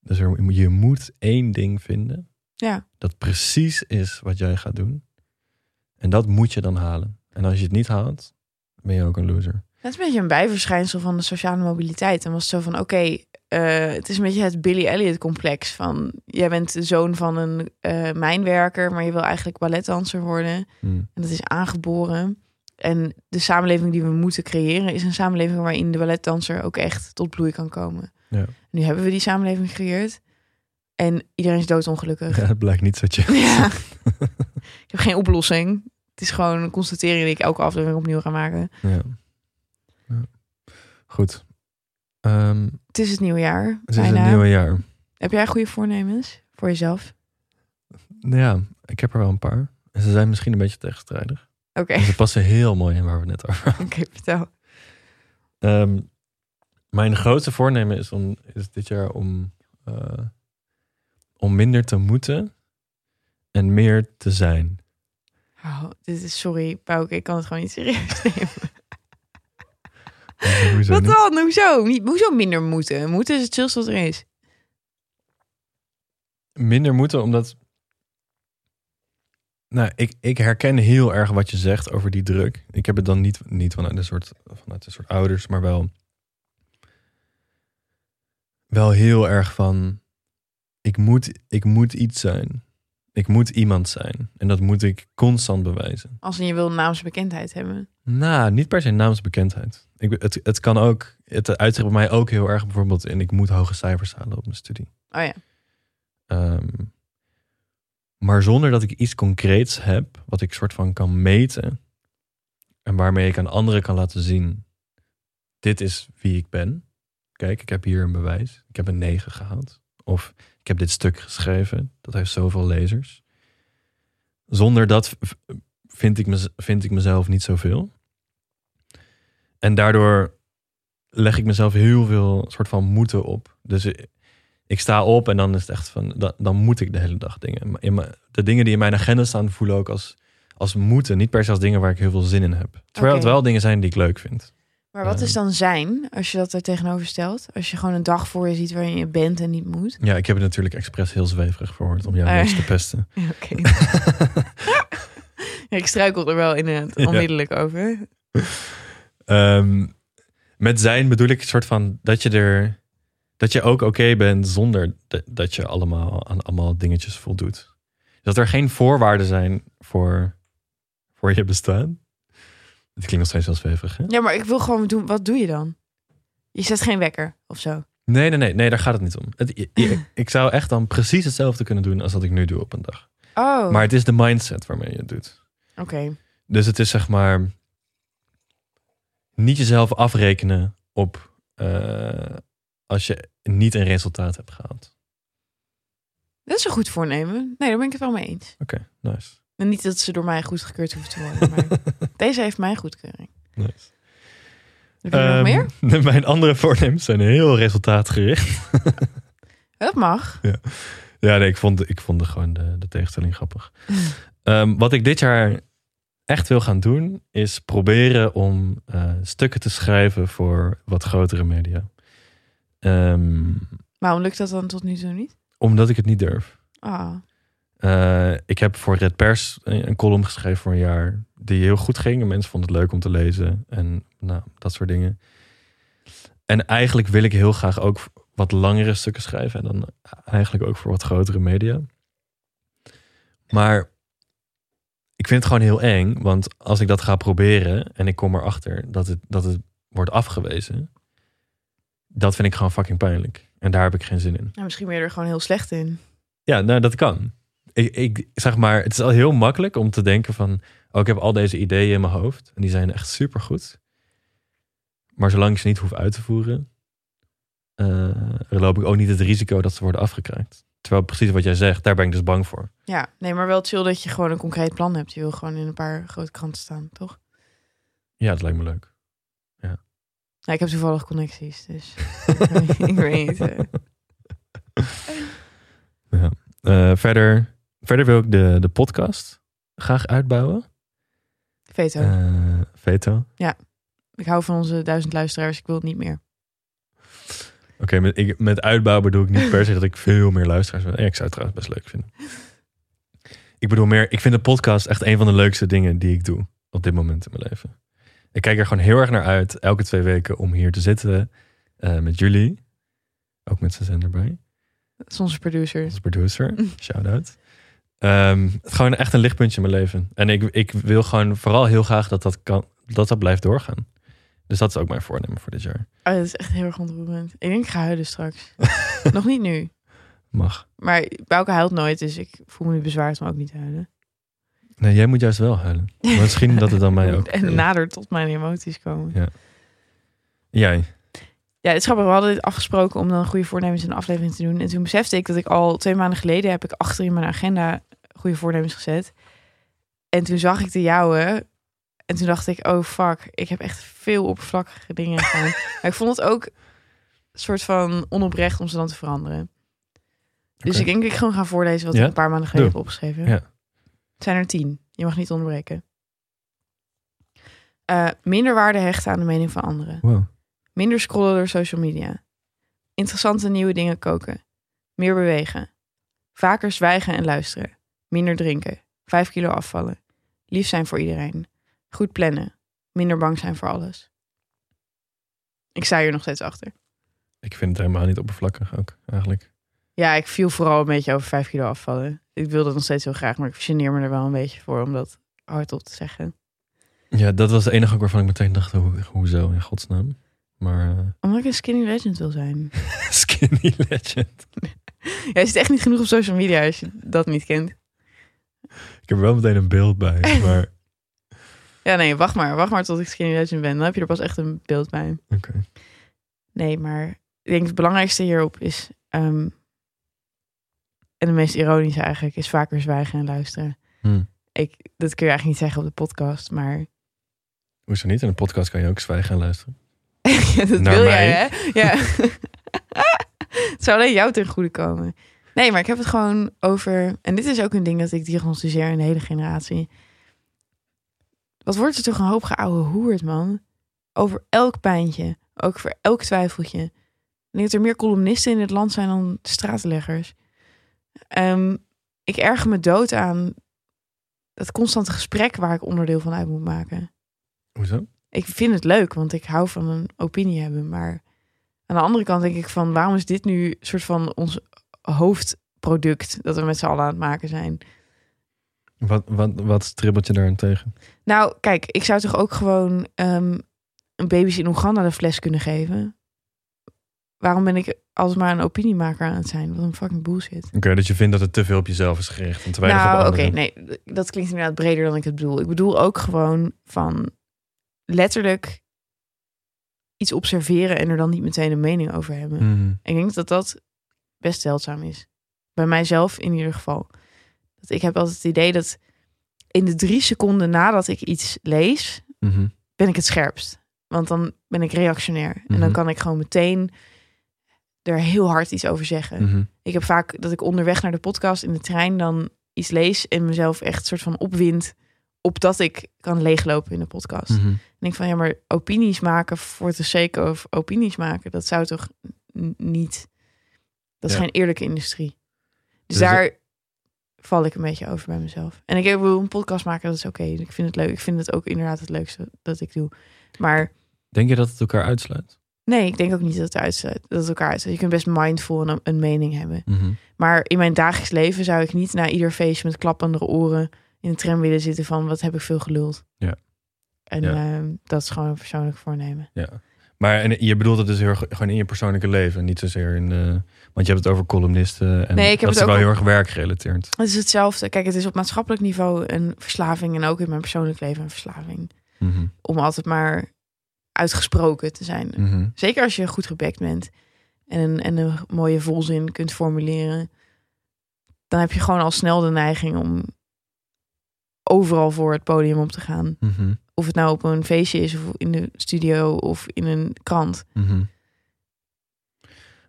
Dus er, je moet één ding vinden Ja. dat precies is wat jij gaat doen. En dat moet je dan halen. En als je het niet haalt, ben je ook een loser. Het is een beetje een bijverschijnsel van de sociale mobiliteit. En was het zo van, oké, eh, het is een beetje het Billy Elliot complex. Van, jij bent de zoon van een eh, mijnwerker, maar je wil eigenlijk balletdanser worden. Hm. En dat is aangeboren. En de samenleving die we moeten creëren is een samenleving waarin de balletdanser ook echt tot bloei kan komen. Ja. Nu hebben we die samenleving gecreëerd. En iedereen is doodongelukkig. Ja, het blijkt niet zo je. Ja. ik heb geen oplossing. Het is gewoon een constatering die ik elke aflevering opnieuw ga maken. Ja. Ja. Goed. Ehm, Het is het nieuwe jaar. het is een nieuwe jaar. Heb jij goede voornemens voor jezelf? Ja, ik heb er wel een paar. En ze zijn misschien een beetje tegenstrijdig. Oké, En ze passen heel mooi in waar we het net over hadden. oké, vertel. Ehm, mijn grootste voornemen is, om, is dit jaar om, eh, om minder te moeten en meer te zijn. Oh, dit is sorry, Pauke, ik kan het gewoon niet serieus nemen. Hoezo Wat niet? dan? Hoezo? Niet, hoezo minder moeten? Moeten is het chillste wat er is. Minder moeten, omdat... Nou, ik, ik herken heel erg wat je zegt over die druk. Ik heb het dan niet, niet vanuit, een soort, vanuit een soort ouders, maar wel... Wel heel erg van... Ik moet, ik moet iets zijn. Ik moet iemand zijn. En dat moet ik constant bewijzen. Als je wil naamsbekendheid hebben. Nou, niet per se naamsbekendheid. Ik, het, het kan ook, het uitzicht bij mij ook heel erg bijvoorbeeld in ik moet hoge cijfers halen op mijn studie. Oh ja. Ehm, maar zonder dat ik iets concreets heb, wat ik soort van kan meten en waarmee ik aan anderen kan laten zien, dit is wie ik ben. Kijk, ik heb hier een bewijs. Ik heb een 9 gehaald. Of ik heb dit stuk geschreven. Dat heeft zoveel lezers. Zonder dat vind ik, mez- vind ik mezelf niet zoveel. En daardoor leg ik mezelf heel veel soort van moeten op. Dus ik- ik sta op en dan is het echt van, dan, dan moet ik de hele dag dingen. In mijn- de dingen die in mijn agenda staan voelen ook als, als moeten. Niet per se als dingen waar ik heel veel zin in heb. Terwijl het wel dingen zijn die ik leuk vind. Maar wat is dan zijn, als je dat er tegenover stelt? Als je gewoon een dag voor je ziet waarin je bent en niet moet? Ja, ik heb het natuurlijk expres heel zweverig verwoord om jou ja. te pesten. Oké. ja, ik struikel er wel in het Ja. onmiddellijk over. Ehm, met zijn bedoel ik een soort van dat je er dat je ook oké bent zonder de- dat je allemaal aan allemaal dingetjes voldoet. Dat er geen voorwaarden zijn voor, voor je bestaan. Het klinkt nog steeds heel zwevig, hè? Ja, maar ik wil gewoon doen. Wat doe je dan? Je zet geen wekker of zo. Nee, nee, nee, nee, daar gaat het niet om. Het, je- ik zou echt dan precies hetzelfde kunnen doen als wat ik nu doe op een dag. Oh, Maar het is de mindset waarmee je het doet. oké. Dus het is zeg maar niet jezelf afrekenen op eh, als je niet een resultaat hebt gehaald. Dat is een goed voornemen. Nee, daar ben ik het wel mee eens. Oké, nice. En niet dat ze door mij goedgekeurd hoeft te worden. Maar deze heeft mijn goedkeuring. nice. Heb je nog Ehm, meer? Mijn andere voornemens zijn heel resultaatgericht. Dat mag. Ja, nee, ik vond, ik vond de, gewoon de, de tegenstelling grappig. Ehm, wat ik dit jaar echt wil gaan doen, is proberen om eh, stukken te schrijven voor wat grotere media. Ehm, Waarom lukt dat dan tot nu toe niet? omdat ik het niet durf. Ah, Eh, ik heb voor Red Pers een column geschreven voor een jaar die heel goed ging. En mensen vonden het leuk om te lezen en nou, dat soort dingen. En eigenlijk wil ik heel graag ook wat langere stukken schrijven. En dan eigenlijk ook voor wat grotere media. Maar ik vind het gewoon heel eng. Want als ik dat ga proberen en ik kom erachter dat het, dat het wordt afgewezen. Dat vind ik gewoon fucking pijnlijk. En daar heb ik geen zin in. misschien ben je er gewoon heel slecht in. Ja, nou, dat kan. Ik, ik zeg maar, het is al heel makkelijk om te denken van, oh, ik heb al deze ideeën in mijn hoofd en die zijn echt supergoed. Maar zolang ik ze niet hoef uit te voeren, eh, loop ik ook niet het risico dat ze worden afgekraakt. Terwijl precies wat jij zegt, daar ben ik dus bang voor. Ja, nee, maar wel chill dat je gewoon een concreet plan hebt. Je wil gewoon in een paar grote kranten staan, toch? Ja, dat lijkt me leuk. Ja, ik heb toevallig connecties, dus ik weet niet. eh. Eh, verder, verder wil ik de, de podcast graag uitbouwen. Veto. Eh, veto. Ik hou van onze duizend luisteraars. Ik wil het niet meer. Oké, met, ik- met uitbouw bedoel ik niet per se dat ik veel meer luisteraars wil. Ja, ik zou het trouwens best leuk vinden. Ik bedoel meer, ik vind de podcast echt een van de leukste dingen die ik doe op dit moment in mijn leven. Ik kijk er gewoon heel erg naar uit, elke twee weken, om hier te zitten eh, met jullie. Ook met zijn erbij. Dat is onze producer. Als producer. Shout-out. Ehm, het is gewoon echt een lichtpuntje in mijn leven. En ik, ik wil gewoon vooral heel graag dat dat, kan, dat dat blijft doorgaan. Dus dat is ook mijn voornemen voor dit jaar. Oh, dat is echt heel erg ontroerend. Ik denk ik ga huilen straks. Nog niet nu. Mag. Maar Bouke huilt nooit, dus ik voel me nu bezwaard om ook niet te huilen. Nee, jij moet juist wel huilen. Maar misschien dat het dan mij ook... En nader tot mijn emoties komen. Jij. Ja, het is grappig. We hadden dit afgesproken om dan goede voornemens in een aflevering te doen. En toen besefte ik dat ik al twee maanden geleden heb ik achter in mijn agenda goede voornemens gezet. En toen zag ik de jouwe. En toen dacht ik, oh fuck, ik heb echt veel oppervlakkige dingen gedaan. maar ik vond het ook een soort van onoprecht om ze dan te veranderen. Dus ik denk dat ik gewoon ga voorlezen wat Ja? ik een paar maanden geleden Doe. heb opgeschreven. Ja. Het zijn er tien. Je mag niet onderbreken. Eh, minder waarde hechten aan de mening van anderen. Wow. Minder scrollen door social media. Interessante nieuwe dingen koken. Meer bewegen. Vaker zwijgen en luisteren. Minder drinken. Vijf kilo afvallen. Lief zijn voor iedereen. Goed plannen. Minder bang zijn voor alles. Ik sta hier nog steeds achter. Ik vind het helemaal niet oppervlakkig ook, eigenlijk. Ja, ik viel vooral een beetje over vijf kilo afvallen. Ik wil dat nog steeds heel graag, maar ik geneer me er wel een beetje voor om dat hardop te zeggen. Ja, dat was de enige ook waarvan ik meteen dacht, hoe, hoezo in godsnaam? Maar eh, Omdat ik een skinny legend wil zijn. skinny legend. Jij zit echt niet genoeg op social media als je dat niet kent. Ik heb er wel meteen een beeld bij, maar Ja, nee, wacht maar. Wacht maar tot ik skinny legend ben. Dan heb je er pas echt een beeld bij. oké. Nee, maar ik denk het belangrijkste hierop is... ehm, en de meest ironische eigenlijk is vaker zwijgen en luisteren. Hm. Ik, dat kun je eigenlijk niet zeggen op de podcast, maar Hoezo niet? In een podcast kan je ook zwijgen en luisteren. ja, dat Naar wil mij? jij, hè? Ja. het zou alleen jou ten goede komen. Nee, maar ik heb het gewoon over... En dit is ook een ding dat ik diagnosticeer in de hele generatie. Wat wordt er toch een hoop geouwe hoerd, man? Over elk pijntje. Ook voor elk twijfeltje. Ik denk dat er meer columnisten in dit land zijn dan straatleggers. Ehm, ik erger me dood aan dat constante gesprek waar ik onderdeel van uit moet maken Hoezo? Ik vind het leuk, want ik hou van een opinie hebben. Maar Aan de andere kant denk ik van, waarom is dit nu een soort van ons hoofdproduct dat we met z'n allen aan het maken zijn? Wat, wat, wat stribbelt je daar tegen? Nou, kijk, ik zou toch ook gewoon ehm, een baby's in Oeganda de fles kunnen geven? Waarom ben ik altijd maar een opiniemaker aan het zijn? Wat een fucking bullshit. Oké, dat je vindt dat het te veel op jezelf is gericht en te weinig op Nou, oké, nee, dat klinkt inderdaad breder dan ik het bedoel. Ik bedoel ook gewoon van letterlijk iets observeren en er dan niet meteen een mening over hebben. Mhm. Ik denk dat dat best zeldzaam is. Bij mijzelf in ieder geval. Dat ik heb altijd het idee dat in de drie seconden nadat ik iets lees, Mhm. ben ik het scherpst. Want dan ben ik reactionair. En dan Mhm. kan ik gewoon meteen er heel hard iets over zeggen. Ik heb vaak dat ik onderweg naar de podcast in de trein dan iets lees en mezelf echt soort van opwind opdat ik kan leeglopen in de podcast. Mhm. En ik denk van ja, maar opinies maken voor de sake of opinies maken, dat zou toch niet. Dat is Ja. geen eerlijke industrie. Dus Dus daar val ik een beetje over bij mezelf. En ik heb een podcast maken, dat is oké. Ik vind het leuk. Ik vind het ook inderdaad het leukste dat ik doe. Maar Denk je dat het elkaar uitsluit? nee, ik denk ook niet dat het uitsluit. Dat het elkaar uitsluit. Je kunt best mindful een, een mening hebben. Mhm. Maar in mijn dagelijks leven zou ik niet na ieder feestje met klappende oren in de tram willen zitten van wat heb ik veel geluld. Ja. En Ja. ehm, dat is gewoon een persoonlijk voornemen. Ja. Maar en je bedoelt het dus heel gewoon in je persoonlijke leven, niet zozeer in. eh, want je hebt het over columnisten en Nee, ik heb dat het is ook wel heel erg werkgerelateerd. Het is hetzelfde. Kijk, het is op maatschappelijk niveau een verslaving en ook in mijn persoonlijk leven een verslaving. Mhm. Om altijd maar uitgesproken te zijn. Mhm. Zeker als je goed gebekt bent en een, en een mooie volzin kunt formuleren. Dan heb je gewoon al snel de neiging om overal voor het podium op te gaan. Mhm. Of het nou op een feestje is of in de studio of in een krant. Mhm.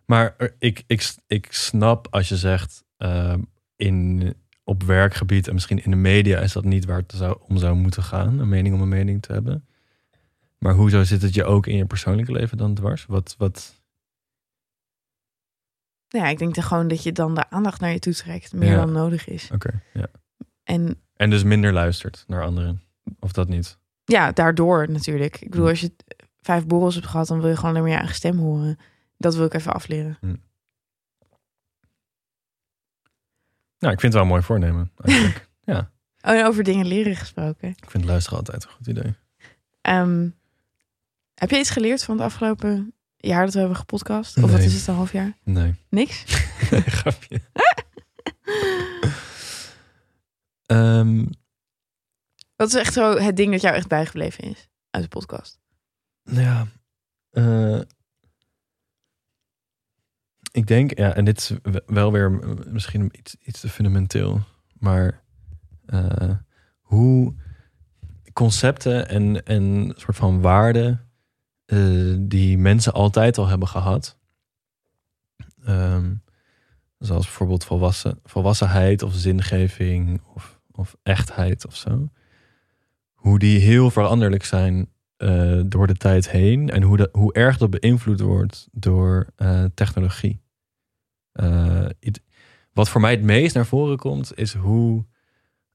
Maar er- ik, ik, ik snap als je zegt ehm, in, op werkgebied en misschien in de media is dat niet waar het zou, om zou moeten gaan, een mening om een mening te hebben. Maar hoezo zit het je ook in je persoonlijke leven dan dwars? Wat, wat, Ja, ik denk dan gewoon dat je dan de aandacht naar je toe trekt. Meer Ja. dan nodig is. oké, ja. En En dus minder luistert naar anderen. Of dat niet? ja, daardoor natuurlijk. Ik bedoel, Hm. als je vijf borrels hebt gehad, dan wil je gewoon alleen maar je eigen stem horen. Dat wil ik even afleren. Nou, ik vind het wel een mooi voornemen. Eigenlijk. ja, Oh, en over dingen leren gesproken. ik vind luisteren altijd een goed idee. Ehm, heb je iets geleerd van het afgelopen jaar dat we hebben gepodcast? Of wat is het, een half jaar? Nee, Niks? grapje. Ehm, Wat is echt zo het ding dat jou echt bijgebleven is uit de podcast? Ja. eh, ik denk, ja, en dit is wel weer misschien iets, iets te fundamenteel, maar eh, hoe concepten en, en soort van waarden eh, die mensen altijd al hebben gehad, ehm, zoals bijvoorbeeld volwassen, volwassenheid of zingeving of, of echtheid of zo, hoe die heel veranderlijk zijn eh, door de tijd heen en hoe, dat, hoe erg dat beïnvloed wordt door eh, technologie. Eh, wat voor mij het meest naar voren komt, is hoe,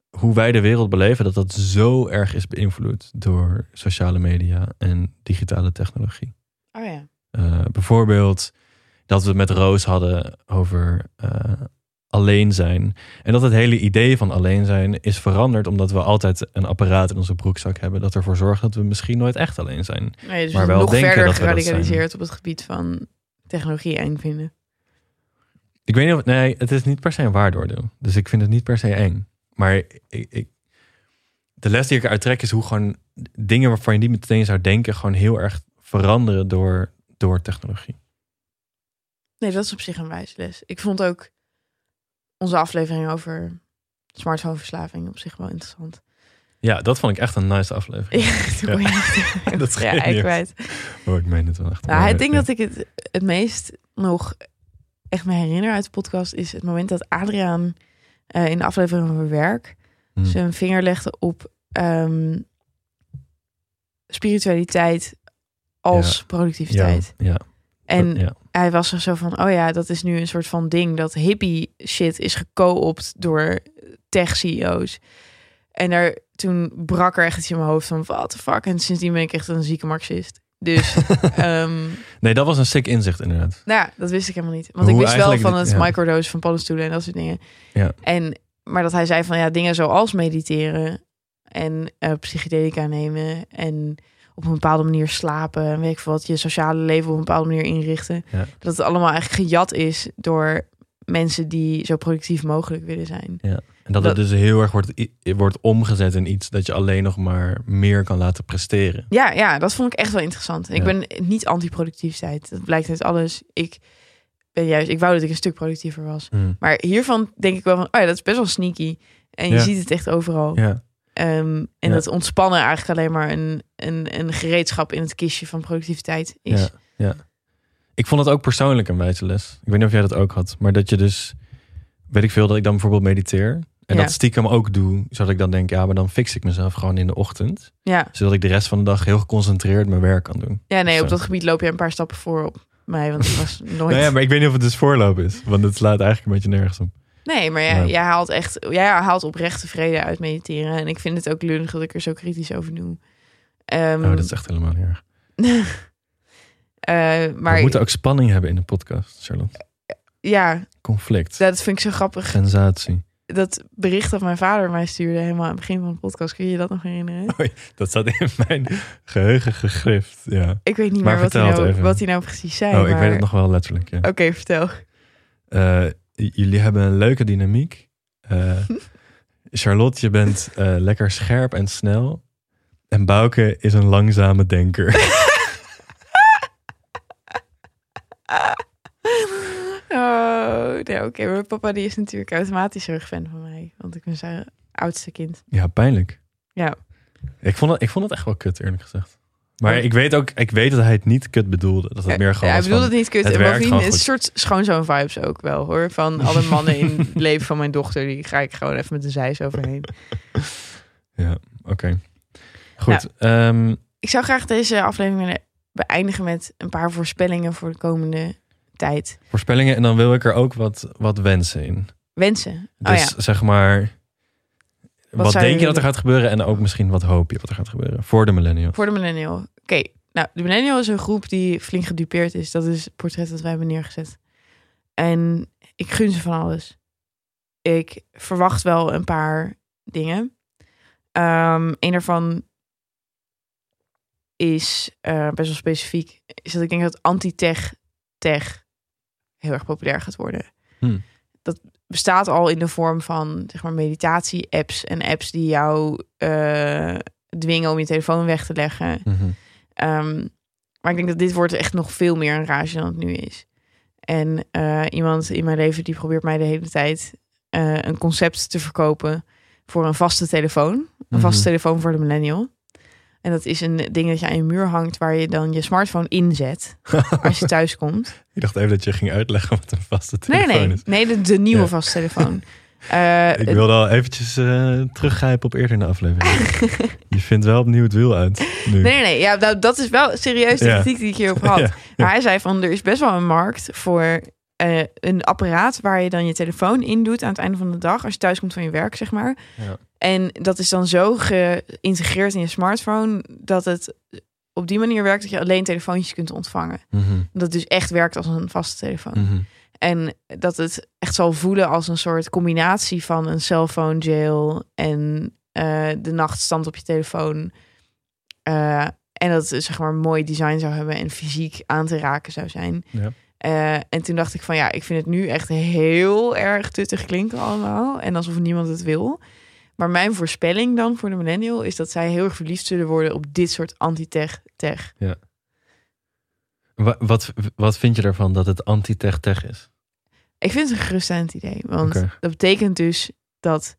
hoe wij de wereld beleven, dat dat zo erg is beïnvloed door sociale media en digitale technologie. Oh ja. Bijvoorbeeld dat we het met Roos hadden over alleen zijn. En dat het hele idee van alleen zijn is veranderd omdat we altijd een apparaat in onze broekzak hebben dat ervoor zorgt dat we misschien nooit echt alleen zijn. Nee, dus Maar we wel nog denken verder dat geradicaliseerd op het gebied van technologie eng vinden. Ik weet niet of. Nee, het is niet per se een waardeoordeel. Dus ik vind het niet per se eng. Maar ik, ik, de les die ik eruit trek is hoe gewoon dingen waarvan je niet meteen zou denken, gewoon heel erg veranderen door, door technologie. Nee, dat is op zich een wijze les. Ik vond ook onze aflevering over smartphoneverslaving op zich wel interessant. Ja, dat vond ik echt een nice aflevering. Ja, je echt- Dat ja, ik kwijt. Oh, ik meen het wel echt. Nou, ding ja. dat ik het, het meest nog echt me herinner uit de podcast is het moment dat Adriaan eh, in de aflevering over werk Hm. zijn vinger legde op ehm, spiritualiteit als productiviteit. Ja, ja, En ja. hij was er zo van, oh ja, dat is nu een soort van ding dat hippie shit is geco-opt door tech CEO's. En daar, toen brak er echt iets in mijn hoofd van, what the fuck. En sindsdien ben ik echt een zieke marxist. Dus, ehm, Nee, dat was een sick inzicht inderdaad. nou ja, dat wist ik helemaal niet. Want Hoe ik wist wel van het ja. microdose van paddenstoelen en dat soort dingen. Ja. En, maar dat hij zei van ja, dingen zoals mediteren en eh, psychedelica nemen en op een bepaalde manier slapen en weet ik wat, je sociale leven op een bepaalde manier inrichten. Ja. Dat het allemaal eigenlijk gejat is door mensen die zo productief mogelijk willen zijn. En dat, Dat- het dus heel erg wordt, wordt omgezet in iets dat je alleen nog maar meer kan laten presteren. Ja, ja, dat vond ik echt wel interessant. Ik Ja. ben niet anti-productiviteit. Dat blijkt uit alles. Ik ben juist, ik wou dat ik een stuk productiever was. Hmm. Maar hiervan denk ik wel van, oh ja, dat is best wel sneaky. En je Ja. ziet het echt overal. Ja. Ehm, en Ja. dat ontspannen eigenlijk alleen maar een, een, een gereedschap in het kistje van productiviteit is. Ja, ja. Ik vond het ook persoonlijk een wijze les. Ik weet niet of jij dat ook had. Maar dat je dus, weet ik veel, dat ik dan bijvoorbeeld mediteer. En Ja. dat stiekem ook doe. Zodat ik dan denk, ja, maar dan fix ik mezelf gewoon in de ochtend. Ja. Zodat ik de rest van de dag heel geconcentreerd mijn werk kan doen. ja, nee, op dat gebied loop je een paar stappen voor op mij. Want ik was nooit... Nou ja, maar ik weet niet of het dus voorloop is. Want het slaat eigenlijk een beetje nergens op. Nee, maar jij, haalt echt, jij haalt oprechte vrede uit mediteren. En ik vind het ook lullig dat ik er zo kritisch over doe. Nou, dat is echt helemaal niet erg. eh, maar We moeten ook spanning hebben in de podcast, Charlotte. ja, Conflict. dat vind ik zo grappig. Sensatie. Dat bericht dat mijn vader mij stuurde helemaal aan het begin van de podcast. Kun je je dat nog herinneren? Dat staat in mijn geheugen gegrift. Ja. Ik weet niet Maar meer wat hij, nou, wat hij nou precies zei. Oh, ik weet het nog wel letterlijk. Ja. Oké, vertel. Eh, j- jullie hebben een leuke dynamiek. Eh, Charlotte, je bent eh, lekker scherp en snel. En Bouke is een langzame denker. Oh, nee, oké. Maar papa die is natuurlijk automatisch heel erg fan van mij. Want ik ben zijn oudste kind. ja, pijnlijk. Ja. Ik vond, het, ik vond het echt wel kut, eerlijk gezegd. Maar ik weet ook, ik weet dat hij het niet kut bedoelde. Dat het meer gewoon ja, hij bedoelde het niet kut. het en bovendien is een soort schoonzoon vibes ook wel hoor. Van alle mannen in het leven van mijn dochter. Die ga ik gewoon even met de zijs overheen. Ja, oké. Goed. ehm, Ik zou graag deze aflevering beëindigen met een paar voorspellingen voor de komende tijd. voorspellingen. En dan wil ik er ook wat, wat wensen in. Wensen. Dus oh ja. zeg maar, wat, denk je dat er gaat gebeuren? En ook misschien wat hoop je wat er gaat gebeuren voor de millennials. Voor de millennial. Oké, nou, de millennial is een groep die flink gedupeerd is. Dat is het portret dat wij hebben neergezet. En ik gun ze van alles. Ik verwacht wel een paar dingen. Ehm een daarvan is eh, best wel specifiek. Is dat ik denk dat anti-tech tech heel erg populair gaat worden. Hmm. Dat bestaat al in de vorm van zeg maar meditatie-apps en apps die jou eh, dwingen om je telefoon weg te leggen. Mhm. Ehm, maar ik denk dat dit wordt echt nog veel meer een rage dan het nu is. En eh, iemand in mijn leven die probeert mij de hele tijd eh, een concept te verkopen voor een vaste telefoon. Een vaste Mhm. telefoon voor de millennial. En dat is een ding dat je aan je muur hangt waar je dan je smartphone inzet als je thuis komt. Ik dacht even dat je ging uitleggen wat een vaste Nee, telefoon nee, is. nee, de, de nieuwe Ja. vaste telefoon. Eh, Ik wilde al eventjes eh, teruggrijpen op eerder in de aflevering. je vindt wel opnieuw het wiel uit nu. Nee, nee, nee. Ja, dat, dat is wel serieus de Ja. kritiek die ik hierop had. Ja, Maar hij zei van, er is best wel een markt voor eh, een apparaat waar je dan je telefoon in doet aan het einde van de dag. Als je thuis komt van je werk, zeg maar. Ja. En dat is dan zo geïntegreerd in je smartphone dat het op die manier werkt dat je alleen telefoontjes kunt ontvangen. Mhm, Dat het dus echt werkt als een vaste telefoon. mhm. En dat het echt zal voelen als een soort combinatie van een cellphone jail en eh, de nachtstand op je telefoon. Eh, en dat het zeg maar een mooi design zou hebben en fysiek aan te raken zou zijn. Ja. Eh, en toen dacht ik van ja, ik vind het nu echt heel erg tuttig klinken allemaal. En alsof niemand het wil. Maar mijn voorspelling dan voor de millennial is dat zij heel erg verliefd zullen worden op dit soort anti-tech tech. Wa- Wat, wat vind je ervan dat het anti-tech-tech is? Ik vind het een geruststellend idee. Want dat betekent dus dat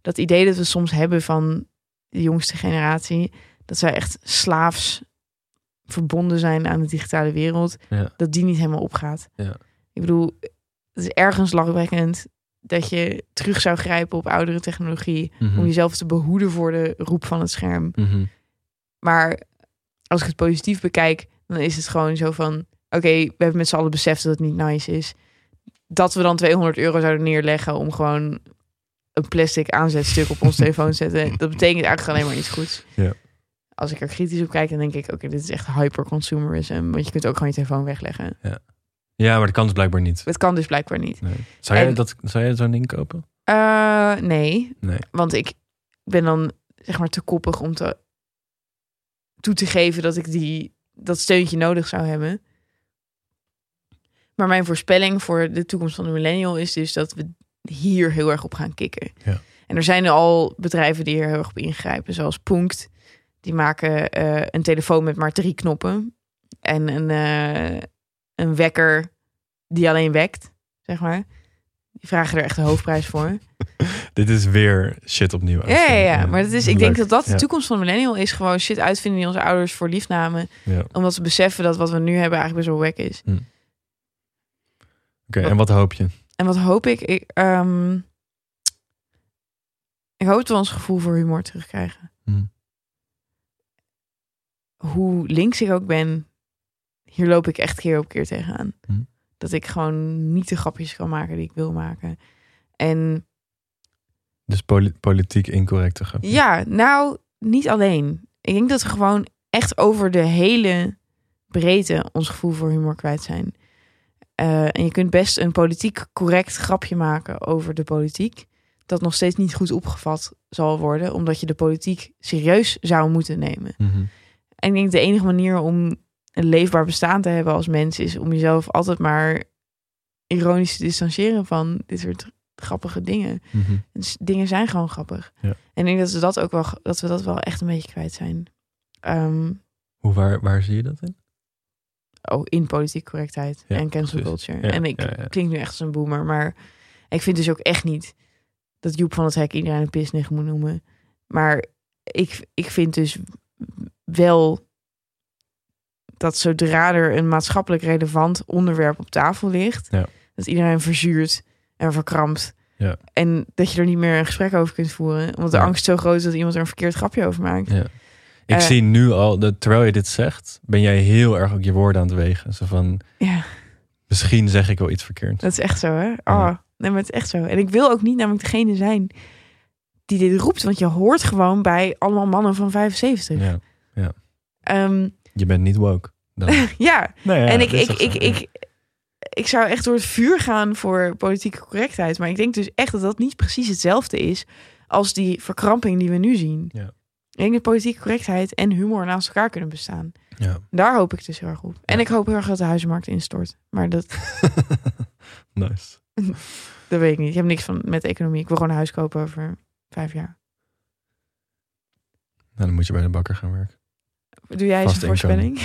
dat idee dat we soms hebben van de jongste generatie, dat zij echt slaafs verbonden zijn aan de digitale wereld, Ja. dat die niet helemaal opgaat. Ja. Ik bedoel, het is ergens lachwekkend dat je terug zou grijpen op oudere technologie Mhm, om jezelf te behoeden voor de roep van het scherm. mhm. Maar als ik het positief bekijk, dan is het gewoon zo van... Oké, we hebben met z'n allen beseft dat het niet nice is. Dat we dan 200 euro zouden neerleggen om gewoon een plastic aanzetstuk op ons telefoon te zetten. Dat betekent eigenlijk alleen maar iets goeds. Ja. Als ik er kritisch op kijk, dan denk ik, oké, dit is echt hyperconsumerism. Want je kunt ook gewoon je telefoon wegleggen. Ja, maar dat kan dus blijkbaar niet. Het kan dus blijkbaar niet. Nee. Zou, jij En- dat, zou jij zo'n ding kopen? Eh, nee, Nee. want ik ben dan zeg maar te koppig om te toe te geven dat ik die dat steuntje nodig zou hebben. Maar mijn voorspelling voor de toekomst van de millennial is dus dat we hier heel erg op gaan kicken. Ja. En er zijn al bedrijven die hier heel erg op ingrijpen, zoals Punkt. Die maken eh, een telefoon met maar drie knoppen en een, eh, een wekker die alleen wekt, zeg maar. Die vragen er echt de hoofdprijs voor. Dit is weer shit opnieuw. Ja, ja, ja. Maar dat is, ik denk dat dat de toekomst van de millennial is. Gewoon shit uitvinden die onze ouders voor lief namen. Ja. Omdat ze beseffen dat wat we nu hebben eigenlijk best wel wack is. Oké, en wat hoop je? En wat hoop ik? Ik, ehm, ik hoop dat we ons gevoel voor humor terugkrijgen. Hm. Hoe links ik ook ben, hier loop ik echt keer op keer tegenaan. Hm. Dat ik gewoon niet de grapjes kan maken die ik wil maken. En Dus poli- politiek incorrect te gaan. Ja, nou, niet alleen. Ik denk dat we gewoon echt over de hele breedte ons gevoel voor humor kwijt zijn. Eh, en je kunt best een politiek correct grapje maken over de politiek. Dat nog steeds niet goed opgevat zal worden, omdat je de politiek serieus zou moeten nemen. Mhm. En ik denk de enige manier om een leefbaar bestaan te hebben als mens is om jezelf altijd maar ironisch te distancieren van dit soort grappige dingen. Mhm. Dus dingen zijn gewoon grappig. Ja. En ik denk dat we dat ook wel, dat we dat wel echt een beetje kwijt zijn. Ehm, Hoe, waar, waar zie je dat in? oh, in politieke correctheid Ja, en cancel precies. culture. Ja, en ik klink nu echt als een boomer, maar ik vind dus ook echt niet dat Joep van het Hek iedereen een pisnig moet noemen. Maar ik, ik vind dus wel dat zodra er een maatschappelijk relevant onderwerp op tafel ligt, Ja. dat iedereen verzuurt en verkrampt. Ja. En dat je er niet meer een gesprek over kunt voeren. Omdat de Ja. angst zo groot is dat iemand er een verkeerd grapje over maakt. Ja. Ik Eh. zie nu al, dat, terwijl je dit zegt, ben jij heel erg ook je woorden aan het wegen. Zo van, Ja, misschien zeg ik wel iets verkeerd. dat is echt zo, hè? Oh, nee, maar het is echt zo. En ik wil ook niet namelijk degene zijn die dit roept. Want je hoort gewoon bij allemaal mannen van 75. Ja. Ehm, Je bent niet woke. Dan. ja. Nou ja, en ik, ik, ik, ik, ik zou echt door het vuur gaan voor politieke correctheid. Maar ik denk dus echt dat dat niet precies hetzelfde is als die verkramping die we nu zien. Ja. Ik denk dat politieke correctheid en humor naast elkaar kunnen bestaan. Ja. Daar hoop ik dus heel erg op. En Ja. ik hoop heel erg dat de huizenmarkt instort. Maar dat, nice. dat weet ik niet. Ik heb niks van met economie. Ik wil gewoon een huis kopen over vijf jaar. Nou, dan moet je bij de bakker gaan werken. Doe jij eens een voorspelling?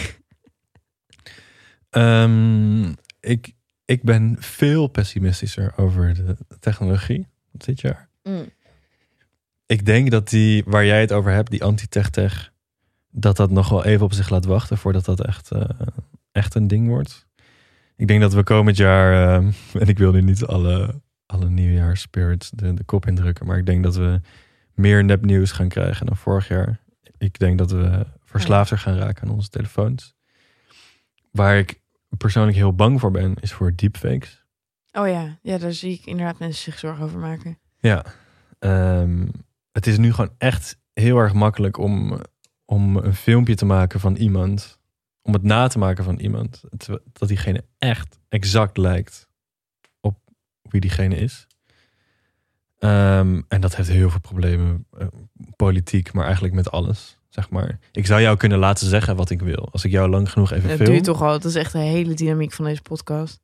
Ehm, ik, ik ben veel pessimistischer over de technologie dit jaar. Mm. Ik denk dat die, waar jij het over hebt, die anti-tech-tech, dat dat nog wel even op zich laat wachten voordat dat echt, eh, echt een ding wordt. Ik denk dat we komend jaar, ehm, en ik wil nu niet alle, alle nieuwjaarsspirits de, de kop indrukken, maar ik denk dat we meer nepnieuws gaan krijgen dan vorig jaar. Ik denk dat we verslaafder gaan raken aan onze telefoons. Waar ik persoonlijk heel bang voor ben, is voor deepfakes. Oh ja. ja, daar zie ik inderdaad mensen zich zorgen over maken. Ja, ehm, het is nu gewoon echt heel erg makkelijk om, om een filmpje te maken van iemand. Om het na te maken van iemand. Dat diegene echt exact lijkt op wie diegene is. Ehm, en dat heeft heel veel problemen. eh, politiek, maar eigenlijk met alles. Zeg maar. Ik zou jou kunnen laten zeggen wat ik wil. Als ik jou lang genoeg even Dat film. doe je toch al. Dat is echt de hele dynamiek van deze podcast.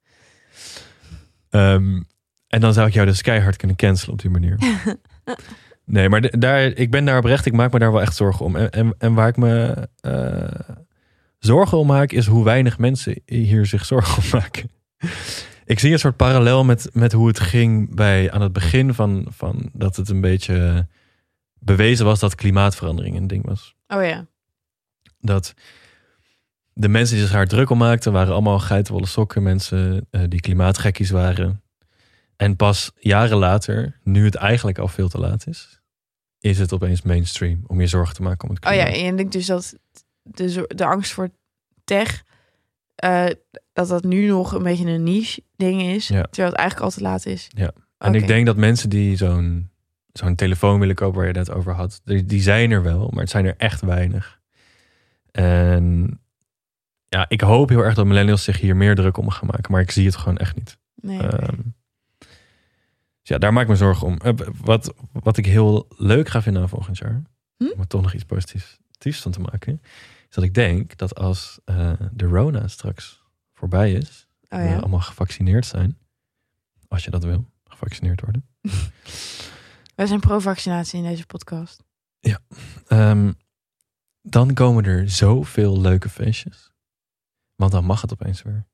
Ehm, en dan zou ik jou dus keihard kunnen cancelen op die manier. nee, maar daar, ik ben daar oprecht. Ik maak me daar wel echt zorgen om. En, en, en waar ik me eh, zorgen om maak, is hoe weinig mensen hier zich zorgen om maken. ik zie een soort parallel met, met hoe het ging bij aan het begin van, van dat het een beetje bewezen was dat klimaatverandering een ding was Oh ja. dat de mensen die zich daar druk om maakten, waren allemaal geitenwolle sokken. Mensen eh, die klimaatgekkies waren. En pas jaren later, nu het eigenlijk al veel te laat is, is het opeens mainstream om je zorgen te maken om het Oh ja, klimaat. en je denkt dus dat de, de angst voor tech, eh, dat dat nu nog een beetje een niche ding is, Ja. terwijl het eigenlijk al te laat is. Ja. En ik denk dat mensen die zo'n zo'n telefoon willen kopen waar je het net over had, die, die zijn er wel, maar het zijn er echt weinig. En ja, ik hoop heel erg dat millennials zich hier meer druk om gaan maken. Maar ik zie het gewoon echt niet. Nee. Ehm, dus ja, daar maak ik me zorgen om. Eh, wat, wat ik heel leuk ga vinden aan volgend jaar, Hm? om er toch nog iets positiefs van te maken, is dat ik denk dat als eh, de Rona straks voorbij is, oh we allemaal gevaccineerd zijn, als je dat wil, gevaccineerd worden, Wij zijn pro-vaccinatie in deze podcast. ehm, dan komen er zoveel leuke feestjes. Want dan mag het opeens weer.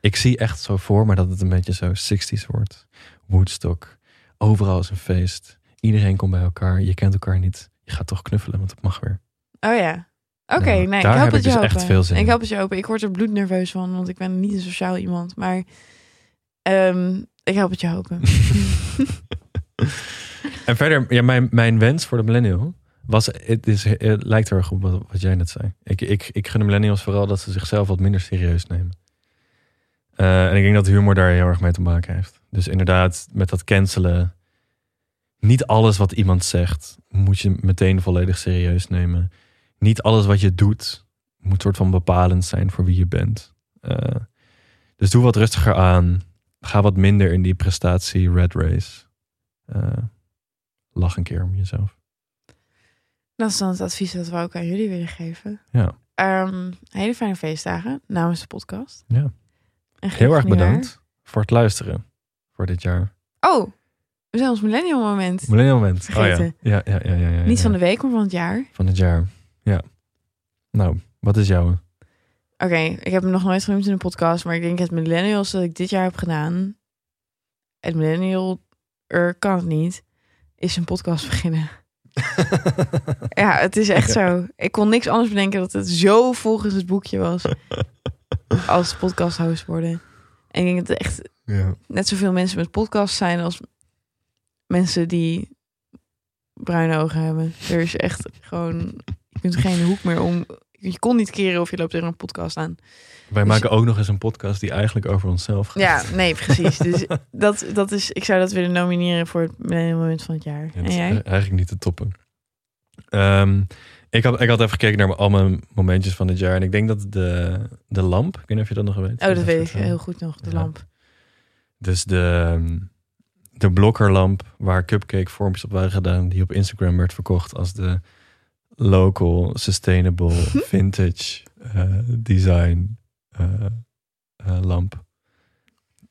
Ik zie echt zo voor me dat het een beetje zo 60s wordt. Woodstock. Overal is een feest. Iedereen komt bij elkaar. Je kent elkaar niet. Je gaat toch knuffelen, want het mag weer. Oh ja. Oké, Ja, nee, daar ik help heb het ik je dus echt veel zin Ik help het je hopen. Ik word er bloednerveus van, want ik ben niet een sociaal iemand. Maar ehm, ik help het je hopen. En verder, ja, mijn, mijn wens voor de millennial was, het, is, lijkt heel erg op wat, wat jij net zei. Ik, ik, ik gun de millennials vooral dat ze zichzelf wat minder serieus nemen. Eh, en ik denk dat humor daar heel erg mee te maken heeft. Dus inderdaad, met dat cancelen. Niet alles wat iemand zegt moet je meteen volledig serieus nemen. Niet alles wat je doet moet soort van bepalend zijn voor wie je bent. Eh, dus doe wat rustiger aan. Ga wat minder in die prestatie red race. Eh, lach een keer om jezelf. Dat is dan het advies dat we ook aan jullie willen geven. Ja, Ehm, hele fijne feestdagen namens de podcast. Ja. En heel erg bedankt voor het luisteren voor dit jaar. Oh, we zijn ons millennial moment. Millennial moment. Oh ja. Ja, ja, ja, ja, ja, Niet van de week, maar van het jaar. van het jaar. Ja. Nou, wat is jouw? Oké, ik heb hem nog nooit genoemd in de podcast, maar ik denk het millennials dat ik dit jaar heb gedaan. Het millennial, er kan het niet, is een podcast beginnen. Ja, het is echt zo. Ik kon niks anders bedenken dat het zo volgens het boekje was als podcast host worden. En ik denk dat er echt Ja. net zoveel mensen met podcast zijn als mensen die bruine ogen hebben. Er is echt gewoon, je kunt geen hoek meer om. Je kon niet keren of je loopt tegen een podcast aan. Wij Dus- maken ook nog eens een podcast die eigenlijk over onszelf gaat. Ja, nee, precies. Dus dat, dat is, ik zou dat willen nomineren voor het moment van het jaar. Ja, en jij? eigenlijk niet te toppen. Ehm, ik, had, ik had even gekeken naar al mijn momentjes van dit jaar. En ik denk dat de, de lamp, ik weet niet of je dat nog weet. Oh, dat weet ik eh, heel goed nog, de Ja. lamp. Dus de, de blokkerlamp waar cupcake vormpjes op waren gedaan, die op Instagram werd verkocht als de local sustainable vintage eh, design eh, eh, lamp.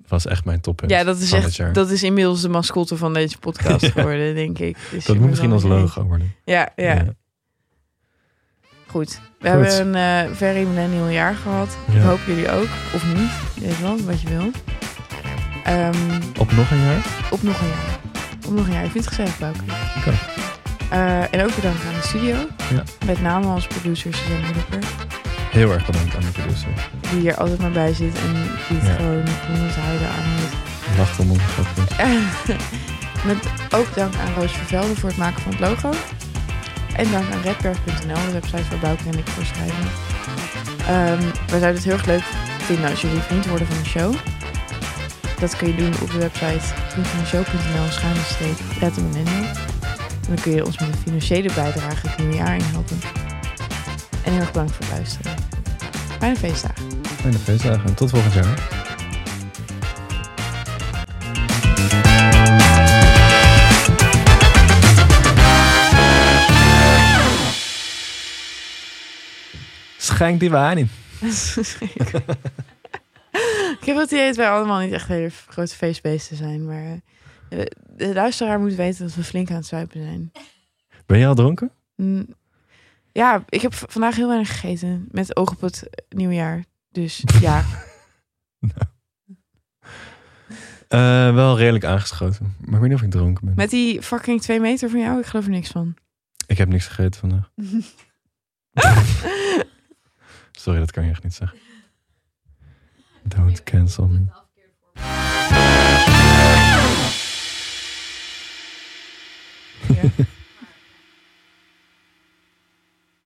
Was echt mijn toppunt. Ja, dat is echt, jaar. dat is inmiddels de mascotte van deze podcast Ja. geworden, denk ik. Dus Dat moet misschien mee. logo worden. Ja, ja, goed. We Goed. hebben een eh very millennial jaar gehad. Ik Ja. hoop jullie ook, of niet. Je weet wel, wat je wil. Ehm, Op nog een jaar? op nog een jaar. Op nog een jaar. Ik vind het gezellig, Bouke. Oké. Eh, en ook bedankt aan de studio. Ja. Met name als producer Suzanne Moederper. Heel erg bedankt aan de producer. Die hier altijd maar bij zit en die het Ja. gewoon van ons houden aanhoudt. Lacht om grapjes. Met ook dank aan Roos Vervelde voor het maken van het logo. En dank aan redberg.nl, de website waar Bouke en ik voor schrijven. Ehm wij zouden het heel erg leuk vinden als jullie vriend worden van de show. Dat kun je doen op de website vriendvandeshow.nl Millennial. En dan kun je ons met een financiële bijdrage het nieuwe jaar in helpen. En heel erg bedankt voor het luisteren. Fijne feestdagen. Fijne feestdagen en tot volgend jaar. Schenk die wijn in. Ik heb het idee dat wij allemaal niet echt hele grote feestbeesten zijn. Maar eh, de luisteraar moet weten dat we flink aan het zuipen zijn. Ben je al dronken? Mm, Ja, ik heb v- vandaag heel weinig gegeten. Met oog op het nieuwe jaar. Dus ja. Eh, wel redelijk aangeschoten. Maar ik weet niet of ik dronken ben. Met die fucking twee meter van jou, ik geloof er niks van. Ik heb niks gegeten vandaag. Sorry, dat kan je echt niet zeggen. Don't cancel me.